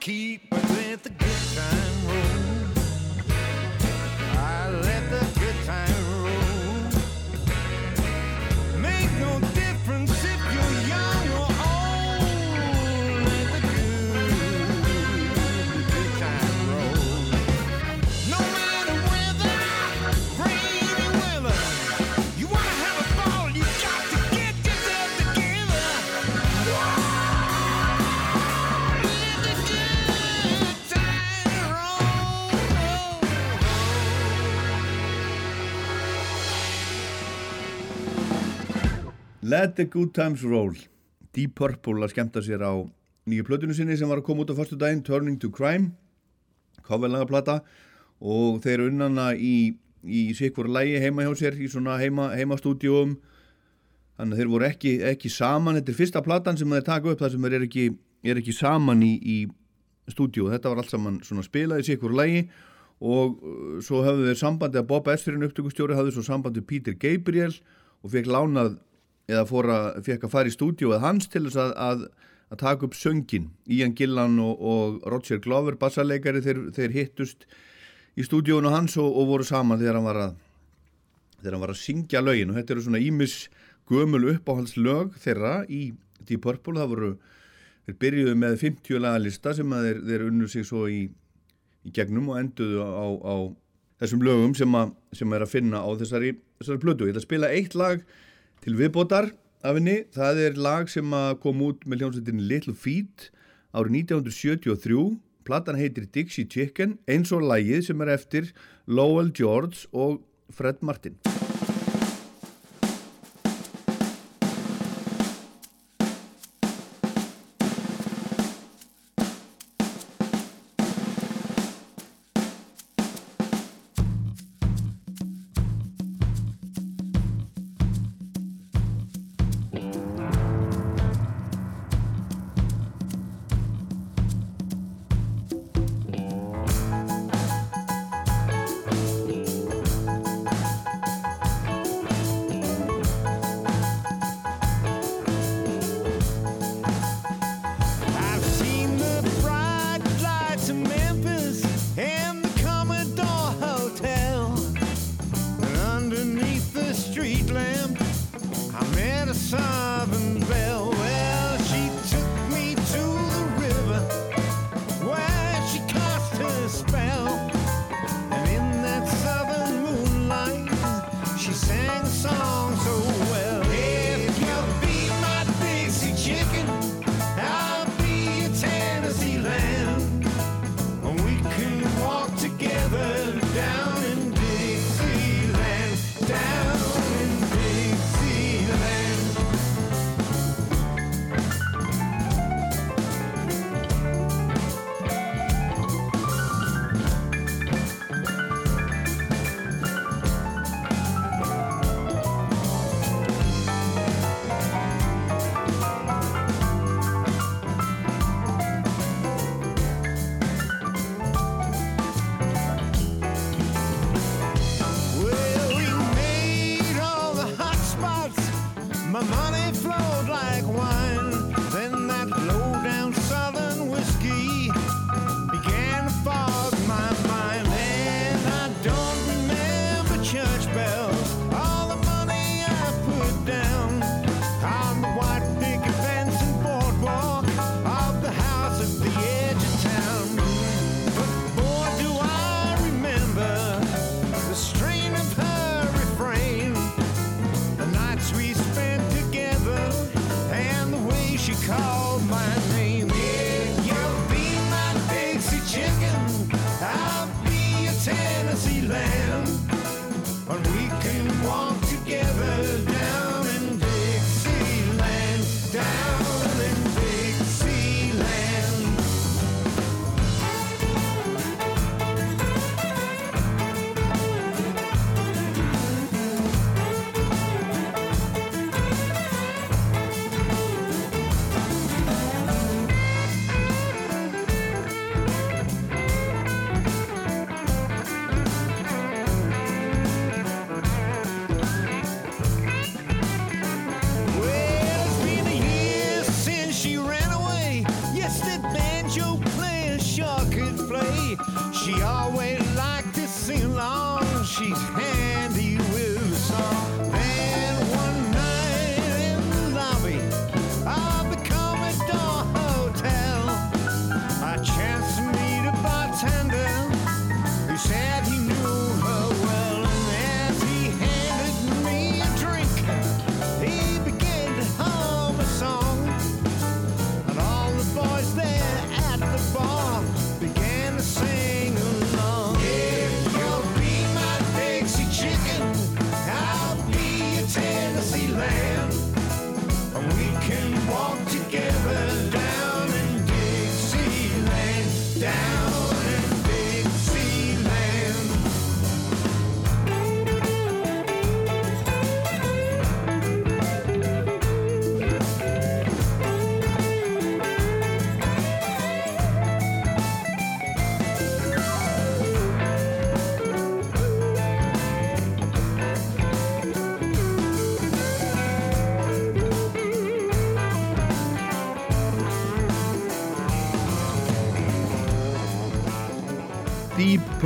keep. Let the good times roll. Deep Purple að skemmta sér á nýju plötunu sinni sem var að koma út á förstu daginn Turning to Crime coverlagaplata. Og þeir unnana í, í sikkur lægi heima hjá sér í svona heima, heimastúdíum þannig að þeir voru ekki, ekki saman. Þetta er fyrsta platan sem þeir taka upp þar sem þeir eru ekki, er ekki saman í, í stúdíu þetta var allt saman svona spilað í sikkur lægi og uh, svo höfðu þeir sambandi að Bob Esferin upptökustjóri hafði svo sambandi Peter Gabriel og fekk lánað eða fór að, fekk að fara í stúdíu eða hans til þess að, að, að taka upp söngin Ian Gillan og, og Roger Glover bassarleikari þeir, þeir hittust í stúdíun hans og, og voru saman þegar hann var að þegar hann var að syngja lögin. Og þetta eru svona ímis gömul uppáhaldslög þeirra í Deep Purple. Það voru, þeir byrjuðu með 50 lagalista sem að þeir, þeir unnu sig svo í, í gegnum og enduðu á, á þessum lögum sem, að, sem er að finna á þessari, þessari plötu. Ég ætla að spila eitt lag til viðbótar af henni. Það er lag sem kom út með hljómsveitinni Little Feet árið 1973. Platan heitir Dixie Chicken eins og lagið sem er eftir Lowell George og Fred Martin.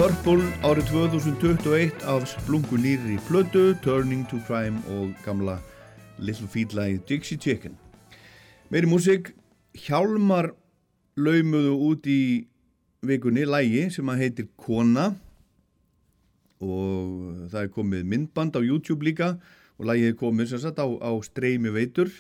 Purple árið 2021 af splungu nýri plödu Turning to Crime og gamla Little Feet lagið Dixie Chicken. Meiri músík Hjálmar laumuðu út í vikunni lægi sem að heitir Kona og það er komið myndband á YouTube líka og lægið er komið sem sagt á, á streymi veitur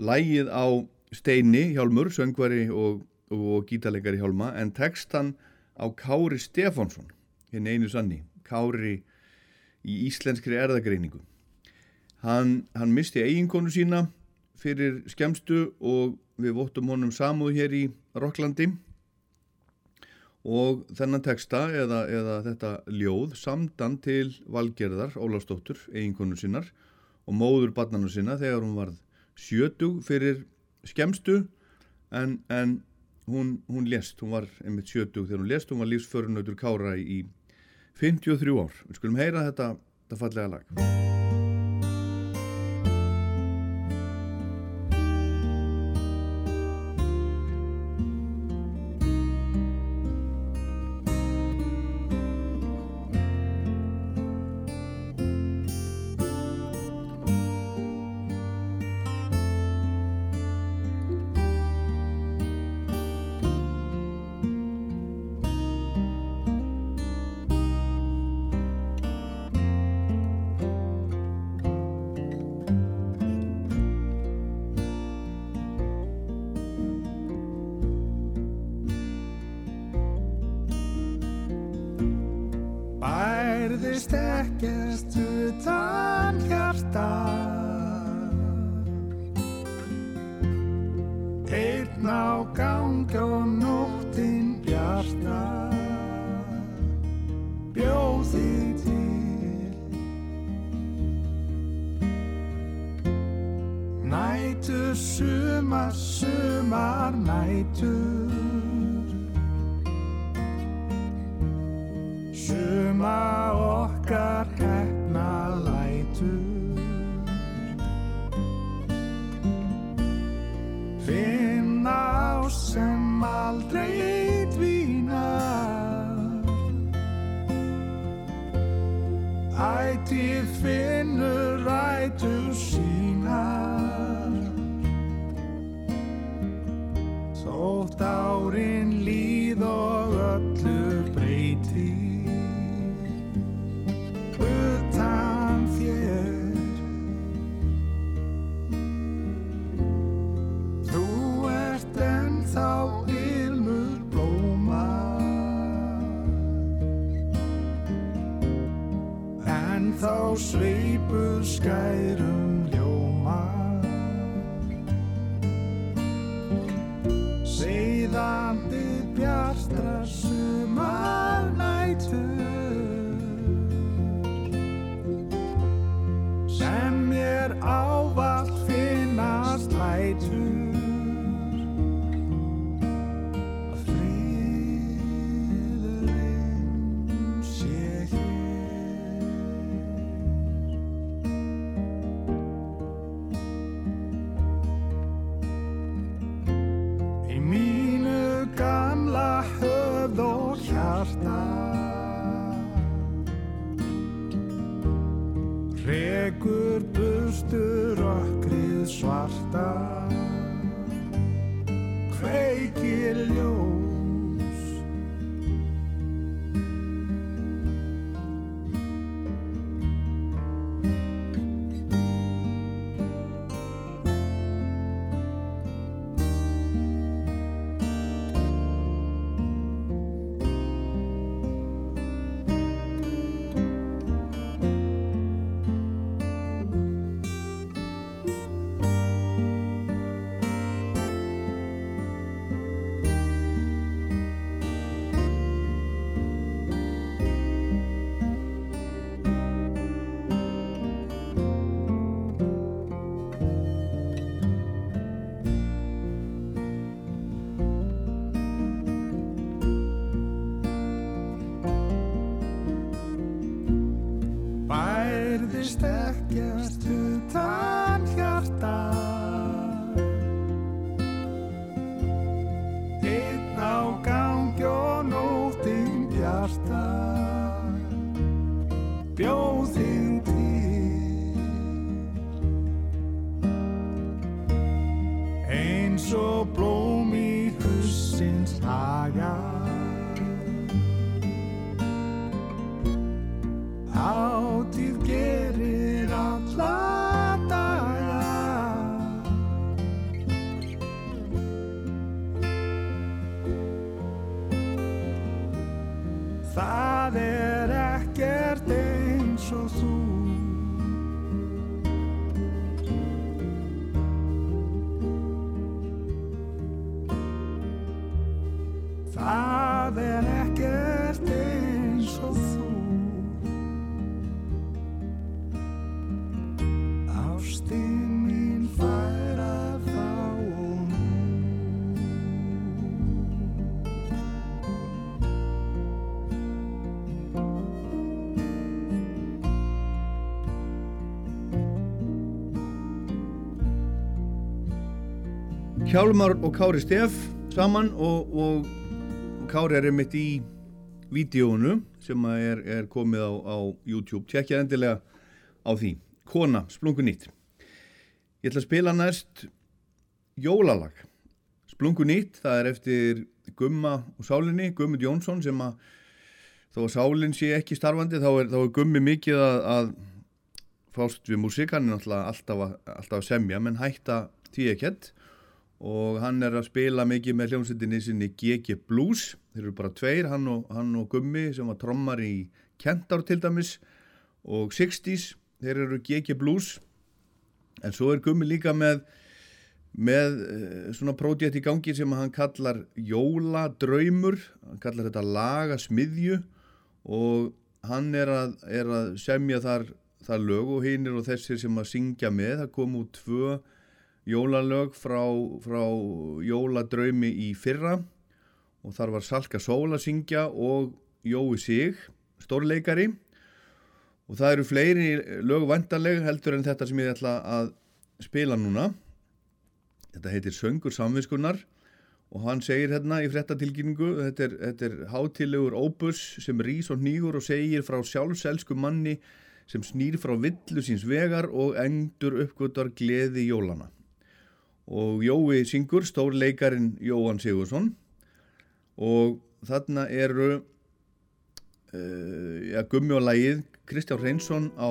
lægið á Steini Hjálmur, söngvari og, og gítarleikari Hjálma en textan á Kári Stefánsson hinn einu sanni, Kári í íslenskri erðagreiningu hann, hann misti eiginkonu sína fyrir skemstu og við vottum honum samúð hér í Rokklandi. Og þennan texta eða, eða þetta ljóð samdan til Valgerðar Ólafsdóttur, eiginkonu sinnar og móður barnanu sinna þegar hún varð sjötug fyrir skemstu en, en hún, hún lést, hún var einmitt sjötug þegar hún lést, hún var lífsförunautur Kára í 53 ár. Við skulum heyra þetta, þetta fallega lag. Je Hjálmar og Kári Steff saman og, og, og Kári er einmitt í vídjónu sem er, er komið á, á YouTube. Tjekkja endilega á því. Kona, splungu nýtt. Ég ætla að spila næst jólalag. Splungu nýtt, það er eftir Gumma og Sálinni, Gummut Jónsson sem að þó að Sálinn sé ekki starfandi þá er, þá er Gummi mikið að, að fást við náttúrulega alltaf alltaf að semja menn hætta því ekkert og hann er að spila mikið með hljómsveitinni sinni GG Blues. Þeir eru bara tveir, hann og, hann og Gummi sem var trommar í Kentár til dæmis. Og 60s þeir eru GG Blues. En svo er Gummi líka með með eh, svona pródjekt í gangi sem hann kallar Jóladraumur hann kallar þetta Laga smiðju og hann er að, er að semja þar, þar lög og hinn er og þessir sem að syngja með. Það kom út tvö jólalög frá, frá jóladraumi í fyrra. Og þar var Salka Sól að syngja og Jói Sig, stórleikari. Og það eru fleiri lög vandarleg heldur en þetta sem ég ætla að spila núna. Þetta heitir Söngur samviskunar og hann segir hérna í frettatilkynningu þetta er, þetta er hátilegur óbus sem rís og nýgur og segir frá sjálfselsku manni sem snýr frá villu síns vegar og endur uppgötar gleði jólana og Jói syngur, stórleikarin Jóhann Sigursson og þarna eru uh, ja, gummi og lægið Kristján Reynsson á,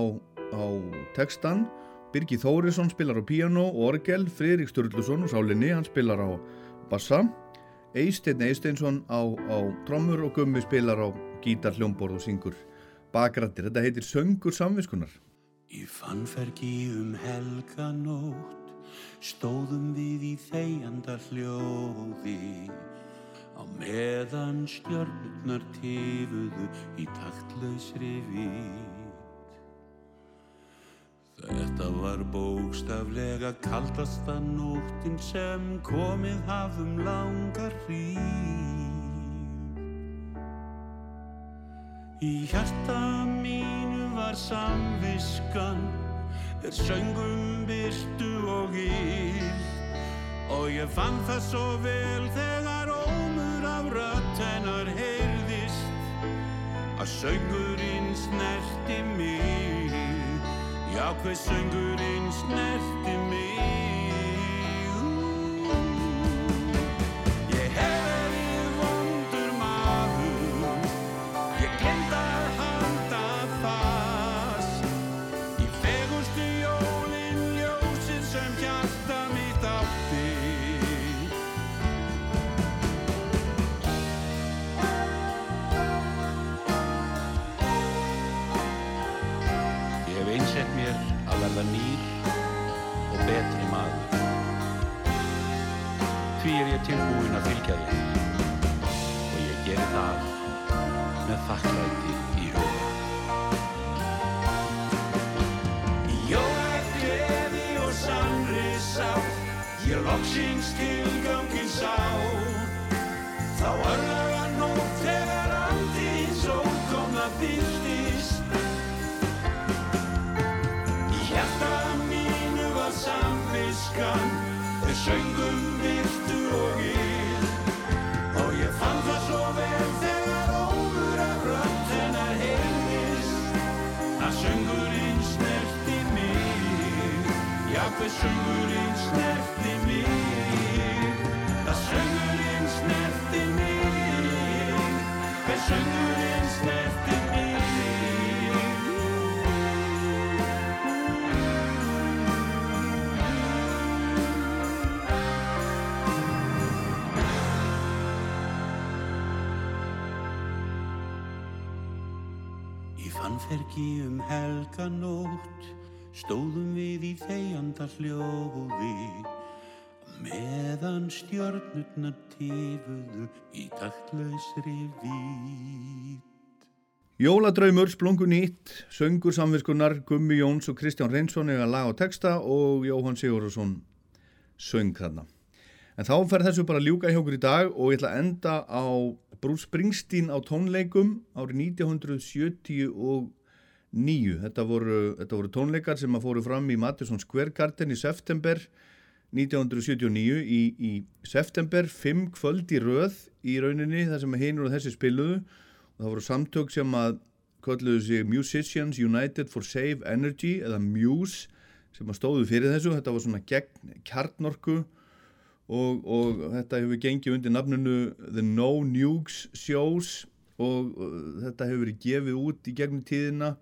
á textan Birgi Þórisson spilar á piano og orgel Friðrik Sturluson og Sálinni, hann spilar á bassa Eisteinn Eisteinsson á, á trommur og gummi spilar á gítar, hljómborð og syngur bakrættir, þetta heitir Söngur samviskunar Í fannfergi um helganótt stóðum við í þegjanda hljóði á meðan stjörnurnar tifuðu í taktlausri vít. Þetta var bókstaflega kaldasta nóttin sem komið hafum langar hríð. Í hjarta mínu var samviskan er söngum byrtu og íl. Og ég fann það svo vel þegar ómur af rödd hennar heyrðist. Að söngurinn snerti mig. Já hver söngurinn snerti mig fannfergi um helganótt stóðum við í þegjanda hljóði meðan stjörnurnar tifuðu í taktlausri vít. Jóladraumur, Splungu nýtt, söngur samviskunar, Gummi Jóns og Kristján Reynsson eiga lag og texta og Jóhann Sigurðarsson söng þarna. En þá fer þessu bara ljúka hjá okkur í dag og ég ætla að enda á Bruce Springsteen á tónleikum árið 1979. Þetta voru, þetta voru tónleikar sem að fóru fram í Madison Square Garden í september 1979. Í, í september, fimm kvöld í röð í rauninni þar sem hinur og þessi spiluðu og það voru samtök sem að kölluðu sig Musicians United for Save Energy eða Muse sem að stóðu fyrir þessu. Þetta var svona gegn kjarnorku og, og þetta hefur gengið undir nafnunu The No Nukes Shows og, og þetta hefur verið gefið út í gegnum tíðina.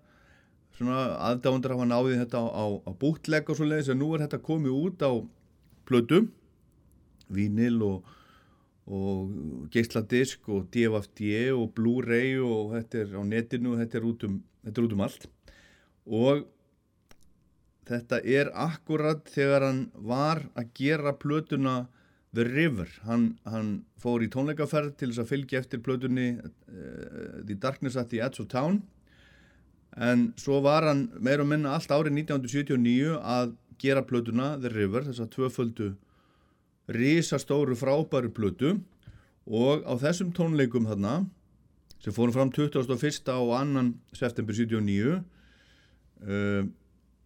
Svona aðdándar hafa náðið þetta á, á, á bútlegg og svo leiðis að nú er þetta komið út á plötu vínil og, og geisladisk og DFFD og Blu-ray og þetta er á netinu og þetta er út um, þetta er út um allt. Og þetta er akkurat þegar hann var að gera plötuna The River hann, hann fór í tónleikaferð til þess að fylgja eftir plötunni uh, The Darkness at the Edge of Town en svo var hann meir og minna allt árið 1979 að gera plötuna The River þess að tvöföldu risastóru frábæru plötu og á þessum tónleikum þarna sem fórum fram 21. og 2. september 79 uh,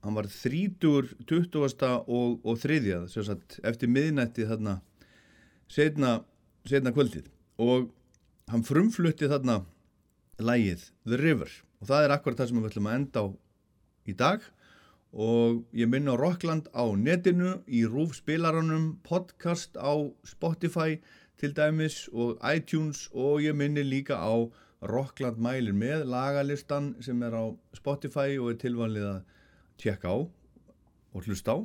hann var 30, 20. og, og 3. Sagt, eftir miðnætti þarna setna, setna kvöldið. Og hann frumflutti þarna lægið The River. Og það er akkurat það sem við ætlum að enda á í dag. Og ég minna á Rockland á netinu í Rúf spilaranum podcast á Spotify til dæmis og iTunes. Og ég minni líka á Rockland mælir með lagalistan sem er á Spotify og er tilvanlið að tjekka á og hlusta á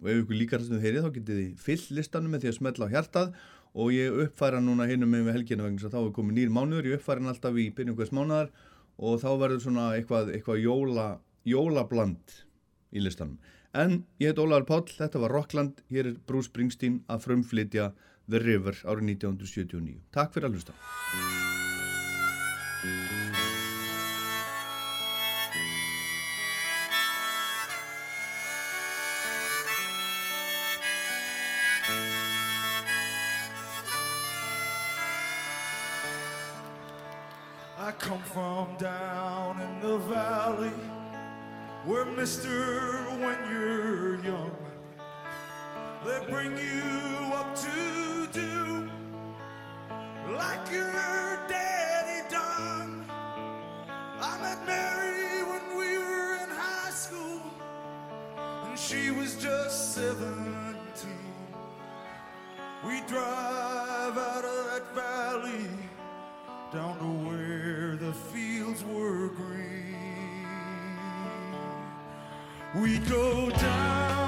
og ef ykkur líkar að þið heyrið þá getið þið fyll listanum með því að smetla á hjartað og ég uppfæra núna hinnum með helginu vegna þess að þá er komið nýr mánuður, ég uppfæra hann alltaf í byrjum hvers mánuðar og þá verður svona eitthvað, eitthvað jóla, jólabland í listanum. En ég heit Ólaður Páll, þetta var Rockland, hér er Bruce Springsteen að frumflytja The River árið 1979. Takk fyrir að hlusta. Mister when you're young they bring you up to do like your daddy done I met Mary when we were in high school and she was just 17 we drive out of that valley down to where the fields were green. We go down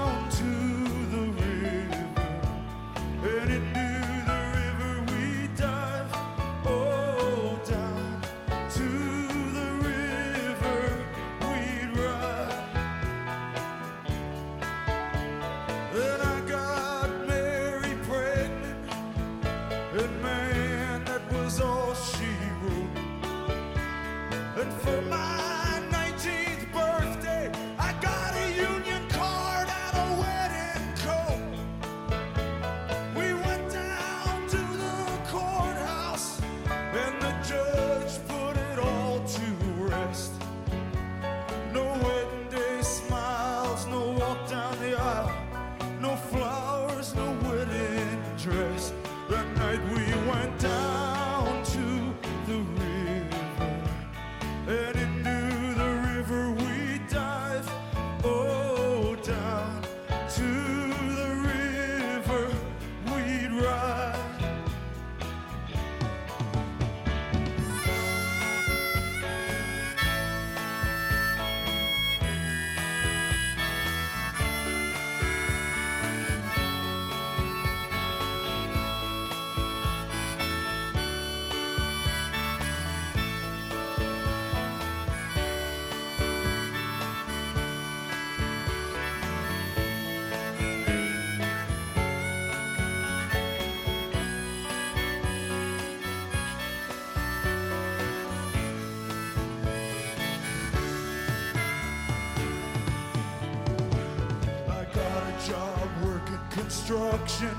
destruction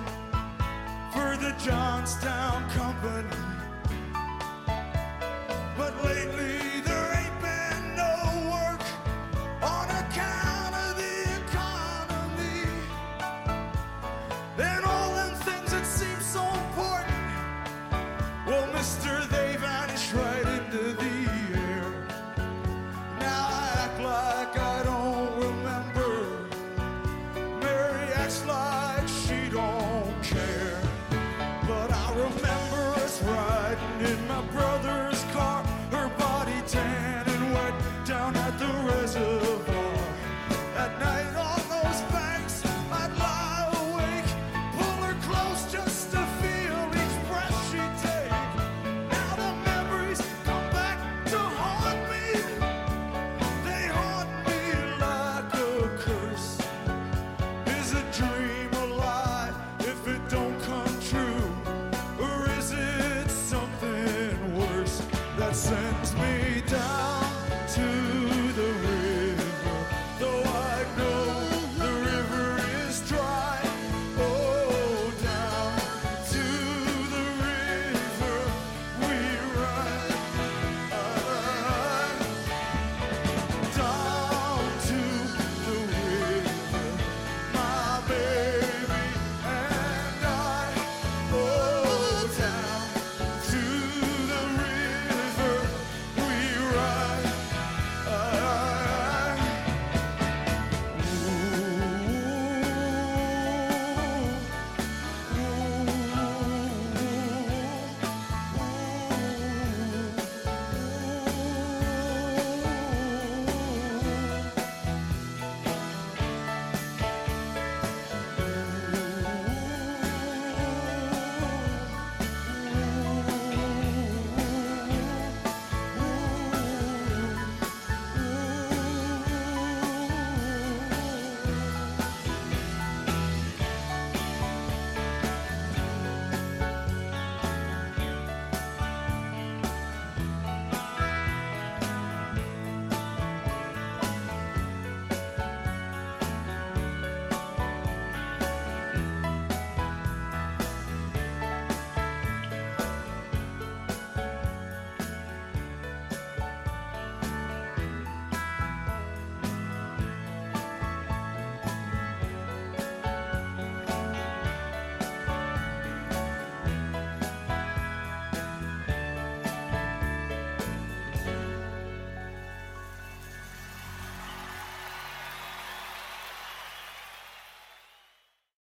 for the Johnstown Company. But lately